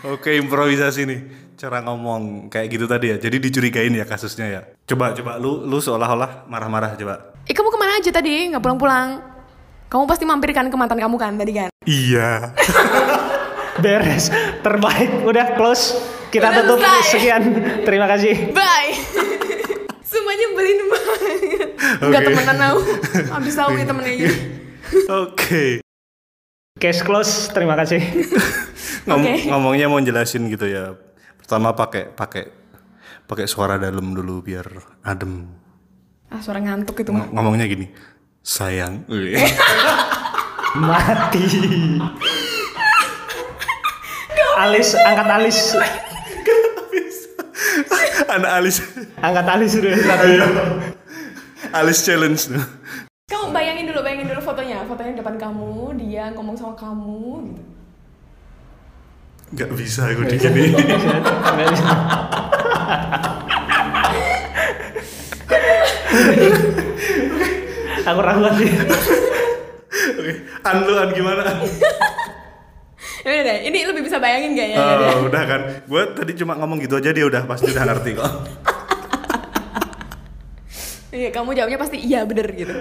S2: Oke, improvisasi nih. Cara ngomong kayak gitu tadi ya. Jadi dicurigain ya kasusnya ya. Coba coba lu lu seolah-olah marah-marah coba.
S1: Eh kamu ke mana aja tadi? Nggak pulang-pulang? Kamu pasti mampir kan ke mantan kamu kan tadi kan?
S2: Iya.
S3: Beres. Terbaik. Udah close. Kita
S1: Udah
S3: tutup
S1: selesai.
S3: sekian. Terima kasih.
S1: Bye. Semuanya nyebelin banget. Nggak
S2: Oke.
S1: temenan aku. Habis tahu ya temennya.
S2: Oke.
S3: Case close. Terima kasih.
S2: Ngom-
S1: Oke.
S2: Ngomongnya mau jelasin gitu ya. Pertama pakai pakai pakai suara dalam dulu biar adem.
S1: Ah suara ngantuk itu mah.
S2: Ng- ngomongnya gini. Sayang.
S3: Mati. Alis, angkat alis.
S2: Anak alis
S3: Angkat alis sudah.
S2: alis challenge tuh.
S1: Kamu bayangin dulu fotonya. Depan kamu, dia ngomong sama kamu gitu.
S2: Gak bisa gue di sini.
S3: Nggak bisa. Aku ragu sih.
S2: Oke. An lu an gimana?
S1: Ya udah deh, ini lebih bisa bayangin gak ya?
S2: Oh, udah kan. Gue tadi cuma ngomong gitu aja dia udah pasti udah ngerti kok.
S1: Iya, kamu jawabnya pasti iya bener gitu.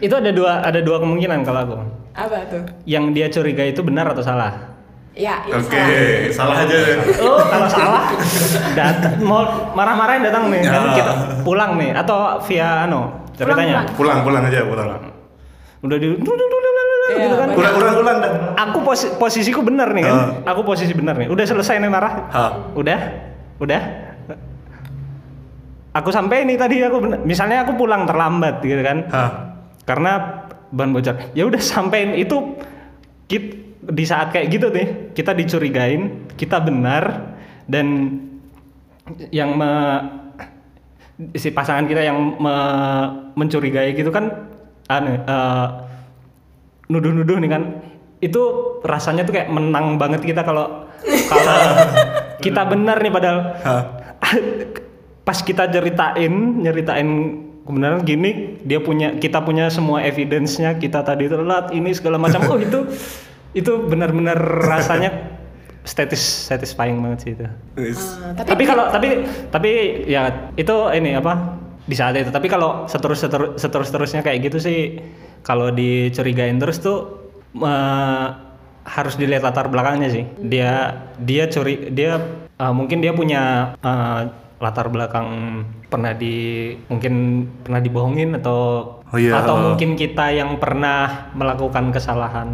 S3: Itu ada dua ada dua kemungkinan kalau aku.
S1: Apa tuh?
S3: Yang dia curiga itu benar atau salah?
S1: Ya, ya
S2: Oke,
S1: salah.
S2: salah aja ya.
S3: Oh, kalau salah datang mau marah-marahin datang nih kan
S2: Ya.
S3: kita pulang nih atau via ano ceritanya.
S1: Pulang,
S2: Pulang pulang aja pulang.
S3: Udah di
S1: Iya,
S3: gitu kan.
S1: baik.
S2: Ulang ulang ulang dah.
S3: Aku posi- posisiku benar nih kan. Aku posisi benar nih. Udah selesai nih marah.
S2: Ha.
S3: Udah? Udah? Aku sampai nih tadi aku bener- misalnya aku pulang terlambat gitu kan.
S2: Ha.
S3: Karena ban bocor. Ya udah sampein itu kit di saat kayak gitu nih, kita dicurigain, kita benar dan yang me, si pasangan kita yang me- mencurigai gitu kan anu eh, nuduh-nuduh nih kan itu rasanya tuh kayak menang banget kita kalau kalau kita benar nih padahal pas kita ceritain nyeritain kebenaran gini dia punya kita punya semua evidence-nya kita tadi telat ini segala macam. Oh itu itu benar-benar rasanya statis satisfying banget sih itu.
S1: Ah, tapi
S3: tapi kalau tapi tapi ya itu ini apa di saat itu. Tapi kalau seterus seterus seterus terusnya kayak gitu sih kalau dicurigain terus tuh eh, harus dilihat latar belakangnya sih. Dia dia curi dia eh, mungkin dia punya eh, latar belakang pernah di mungkin pernah dibohongin atau
S2: Oh iya.
S3: atau mungkin kita yang pernah melakukan kesalahan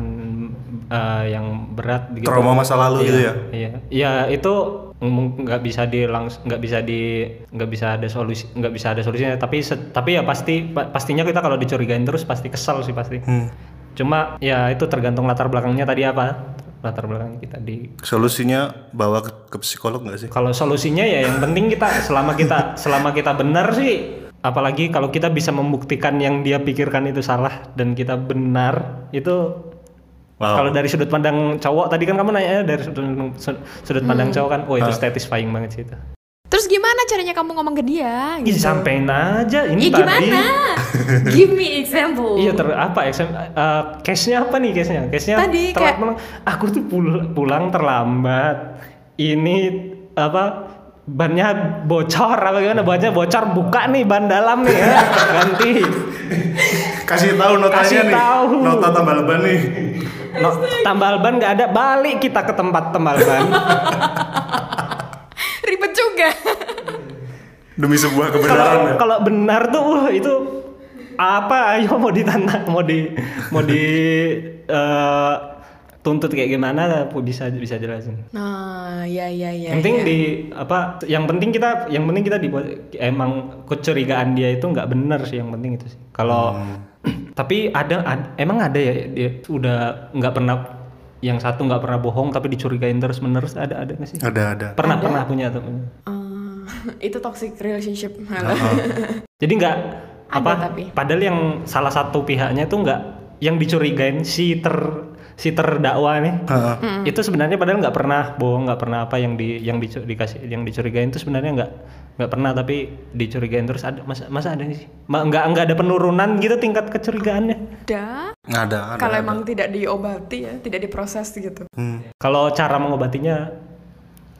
S3: eh, yang berat gitu.
S2: Trauma masa lalu
S3: Iya,
S2: gitu ya?
S3: Iya, ya itu nggak bisa di nggak bisa di nggak bisa ada solusi nggak bisa ada solusinya tapi se- tapi ya pasti pa- pastinya kita kalau dicurigain terus pasti kesel sih pasti
S2: Hmm.
S3: cuma ya itu tergantung latar belakangnya tadi apa latar belakang kita di
S2: Solusinya bawa ke, ke psikolog nggak sih?
S3: kalau solusinya ya yang penting kita selama kita selama kita benar sih apalagi kalau kita bisa membuktikan yang dia pikirkan itu salah dan kita benar itu
S2: Wow.
S3: kalau dari sudut pandang cowok tadi kan kamu nanya dari sudut, sudut pandang cowok kan oh itu
S2: Ah.
S3: satisfying banget sih itu
S1: Terus gimana caranya kamu ngomong ke dia?
S3: Ih, sampein aja ini
S1: Ih,
S3: tadi.
S1: gimana? Give me example.
S3: Iya ter apa eksem eh, case-nya apa nih case-nya? Case-nya
S1: Tadi kayak-.
S3: Aku tuh pul- pulang terlambat. Ini apa bannya bocor apa gimana? Bannya bocor buka nih ban dalam nih ya. Ganti.
S2: Kasih tahu notanya
S3: Kasih
S2: nih.
S3: tahu.
S2: Nota tambah leban nih.
S3: No, tambal ban nggak ada, balik kita ke tempat tambal ban.
S1: Ribet juga.
S2: Demi sebuah
S3: Kalau
S2: kebenaran ya.
S3: kalau benar tuh wah, itu apa ayo mau ditantang mau di mau di eh, tuntut kayak gimana bisa bisa jelasin.
S1: Nah, ya ya ya.
S3: yang penting
S1: ya.
S3: di apa yang penting kita yang penting kita dibuat emang kecurigaan dia itu nggak benar sih yang penting itu sih kalau tapi ada, ad- emang ada ya dia udah nggak pernah yang satu nggak pernah bohong tapi dicurigain terus menerus ada ada nggak sih?
S2: Ada ada.
S3: Pernah pernah punya tuh.
S1: Eh, itu toxic relationship.
S3: Jadi nggak
S1: Ada
S3: apa?
S1: tapi.
S3: Padahal yang salah satu pihaknya tuh nggak yang dicurigain si ter si terdakwa nih.
S2: Heeh.
S3: Itu sebenarnya padahal nggak pernah bohong, nggak pernah apa yang di yang dicu- dikasih yang dicurigain itu sebenarnya nggak nggak pernah tapi dicurigain terus ada masa masa ada sih? Ma, nggak nggak ada penurunan gitu tingkat kecurigaannya.
S1: Ada.
S2: Ada. ada,
S1: Kalau emang tidak diobati ya, tidak diproses gitu.
S2: Hmm.
S3: Kalau cara mengobatinya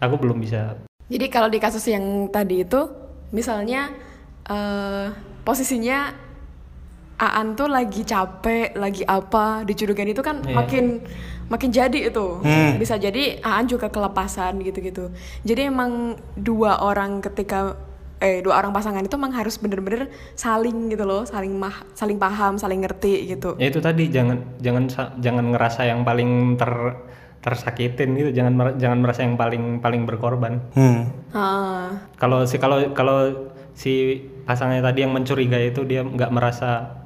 S3: aku belum bisa.
S1: Jadi kalau di kasus yang tadi itu, misalnya eh posisinya Aan tuh lagi capek, lagi apa, dicurigain itu kan
S3: Iya.
S1: makin makin jadi itu.
S2: Hmm.
S1: Bisa jadi Aan juga kelepasan gitu-gitu. Jadi emang dua orang ketika eh dua orang pasangan itu emang harus bener-bener saling gitu loh, saling mah, saling paham, saling ngerti gitu.
S3: Ya itu tadi jangan jangan jangan ngerasa yang paling ter tersakitin gitu, jangan mer- jangan merasa yang paling paling berkorban.
S2: Hmm.
S1: Ah,
S3: Kalau si kalau kalau si pasangannya tadi yang mencurigai itu dia nggak merasa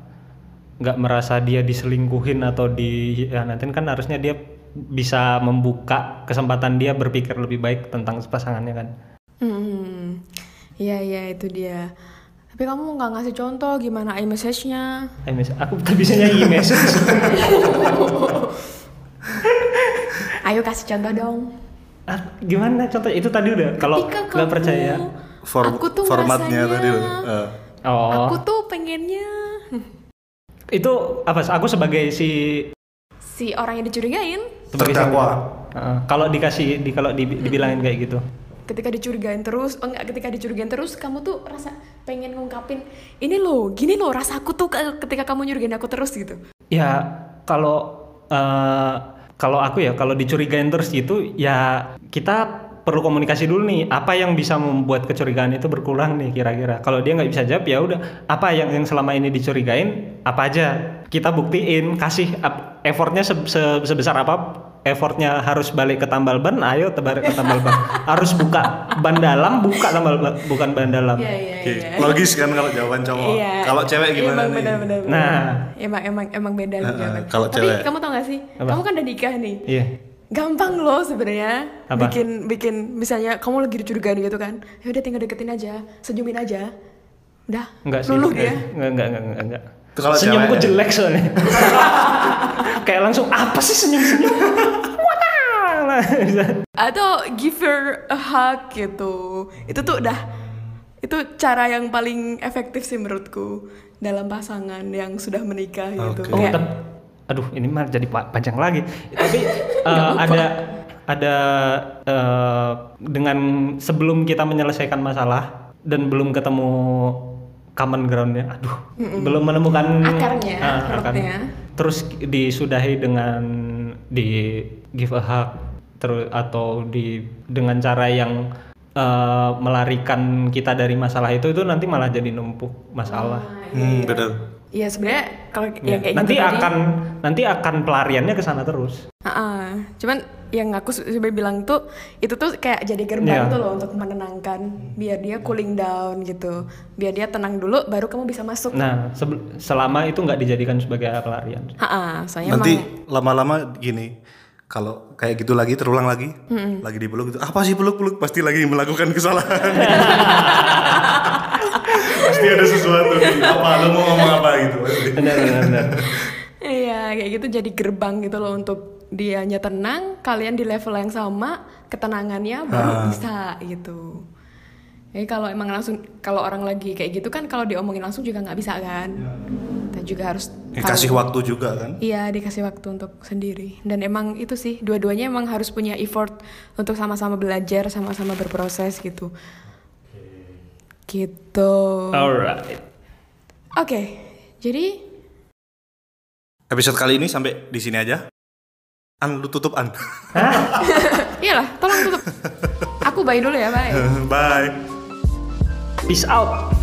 S3: nggak merasa dia diselingkuhin atau di ya nanti kan harusnya dia bisa membuka kesempatan dia berpikir lebih baik tentang pasangannya kan.
S1: hmm, iya iya itu dia. Tapi kamu nggak ngasih contoh gimana iMessage-nya?
S3: Mis- aku tak bisa nyanyi message.
S1: Ayo kasih contoh dong.
S3: ah, gimana contoh itu tadi udah kalau nggak percaya.
S2: For-
S1: aku tuh
S2: formatnya
S1: ngerasanya-
S2: tadi loh. Eh.
S3: Oh.
S1: Aku tuh pengennya
S3: itu apa aku sebagai si
S1: si orang yang dicurigain
S3: sebagai
S2: Terdakwa.
S3: Heeh, kalau dikasih di kalau di- dibilangin kayak gitu
S1: ketika dicurigain terus, oh enggak ketika dicurigain terus kamu tuh rasa pengen ngungkapin ini loh, gini loh rasaku tuh ke- ketika kamu nyurigain aku terus gitu.
S3: ya kalau eh, kalau aku ya kalau dicurigain terus gitu ya kita perlu komunikasi dulu nih apa yang bisa membuat kecurigaan itu berkurang nih kira-kira kalau dia nggak bisa jawab ya udah apa yang yang selama ini dicurigain apa aja kita buktiin kasih effortnya se- se- sebesar apa effortnya harus balik ke tambal ban ayo balik ke tambal ban harus buka ban dalam buka tambal ban bukan ban dalam
S1: Iya iya
S2: Oke, Logis kan kalau jawaban cowok.
S1: Iya.
S2: Kalau cewek gimana
S1: emang
S2: nih?
S1: Bener, bener, bener.
S3: Nah.
S1: emang emang emang beda jawaban.
S2: kalau
S1: Tapi
S2: cewek.
S1: kamu tau gak sih?
S3: Apa?
S1: Kamu kan udah nikah nih.
S3: iya
S1: Gampang loh sebenarnya bikin bikin misalnya kamu lagi dicurigain gitu kan. Ya udah tinggal deketin aja, senyumin aja. Udah.
S3: Enggak sih.
S1: Luluh
S3: enggak,
S1: dia.
S3: Enggak, enggak, enggak, enggak, enggak.
S2: Itu kalau
S3: Senyumku
S2: cewek-
S3: jelek soalnya. Kayak langsung apa sih senyum-senyum? Wah.
S1: atau give her a hug gitu itu tuh udah itu cara yang paling efektif sih menurutku dalam pasangan yang sudah menikah gitu
S2: Oke.
S3: oh,
S1: kayak
S3: aduh ini mah jadi pa- panjang lagi. Tapi eh, ada ada eh, dengan sebelum kita menyelesaikan masalah dan belum ketemu common groundnya, aduh, belum menemukan
S1: Akarnya,
S3: ah,
S1: rootnya.
S3: Terus disudahi dengan di give a hug terus atau di dengan cara yang eh, melarikan kita dari masalah itu itu nanti malah jadi numpuk masalah.
S2: Hmm, bener.
S1: Iya sebenarnya kalau
S3: Ya,
S1: yang kayak
S3: nanti
S1: gitu tadi,
S3: akan nanti akan pelariannya ke sana terus.
S1: Ah, cuman yang aku sebenarnya bilang tuh itu tuh kayak jadi gerbang
S3: Iya.
S1: tuh loh untuk menenangkan biar dia cooling down gitu biar dia tenang dulu baru kamu bisa masuk
S3: Nah, selama itu nggak dijadikan sebagai pelarian.
S1: Ah, soalnya
S2: Nanti
S1: emang
S2: lama-lama gini, kalau kayak gitu lagi terulang lagi, lagi dipeluk itu apa sih peluk-peluk pasti lagi melakukan kesalahan. pasti ada sesuatu nih. Apa lo mau ngomong apa gitu.
S3: Benar, benar, benar.
S1: Iya, kayak gitu jadi gerbang gitu loh untuk dianya tenang, kalian di level yang sama, ketenangannya baru
S2: Ah.
S1: bisa gitu. Jadi kalau emang langsung kalau orang lagi kayak gitu kan kalau diomongin langsung juga nggak bisa kan. Kita juga harus
S2: Ya, kasih waktu juga kan.
S1: Iya, dikasih waktu untuk sendiri. Dan emang itu sih, dua-duanya emang harus punya effort untuk sama-sama belajar, sama-sama berproses gitu. Gitu.
S3: Alright.
S1: Oke, jadi
S2: Episode kali ini sampai di sini aja. An, lu tutup An.
S1: iyalah, tolong tutup. Aku bye dulu ya, bye.
S2: Bye.
S3: Peace out.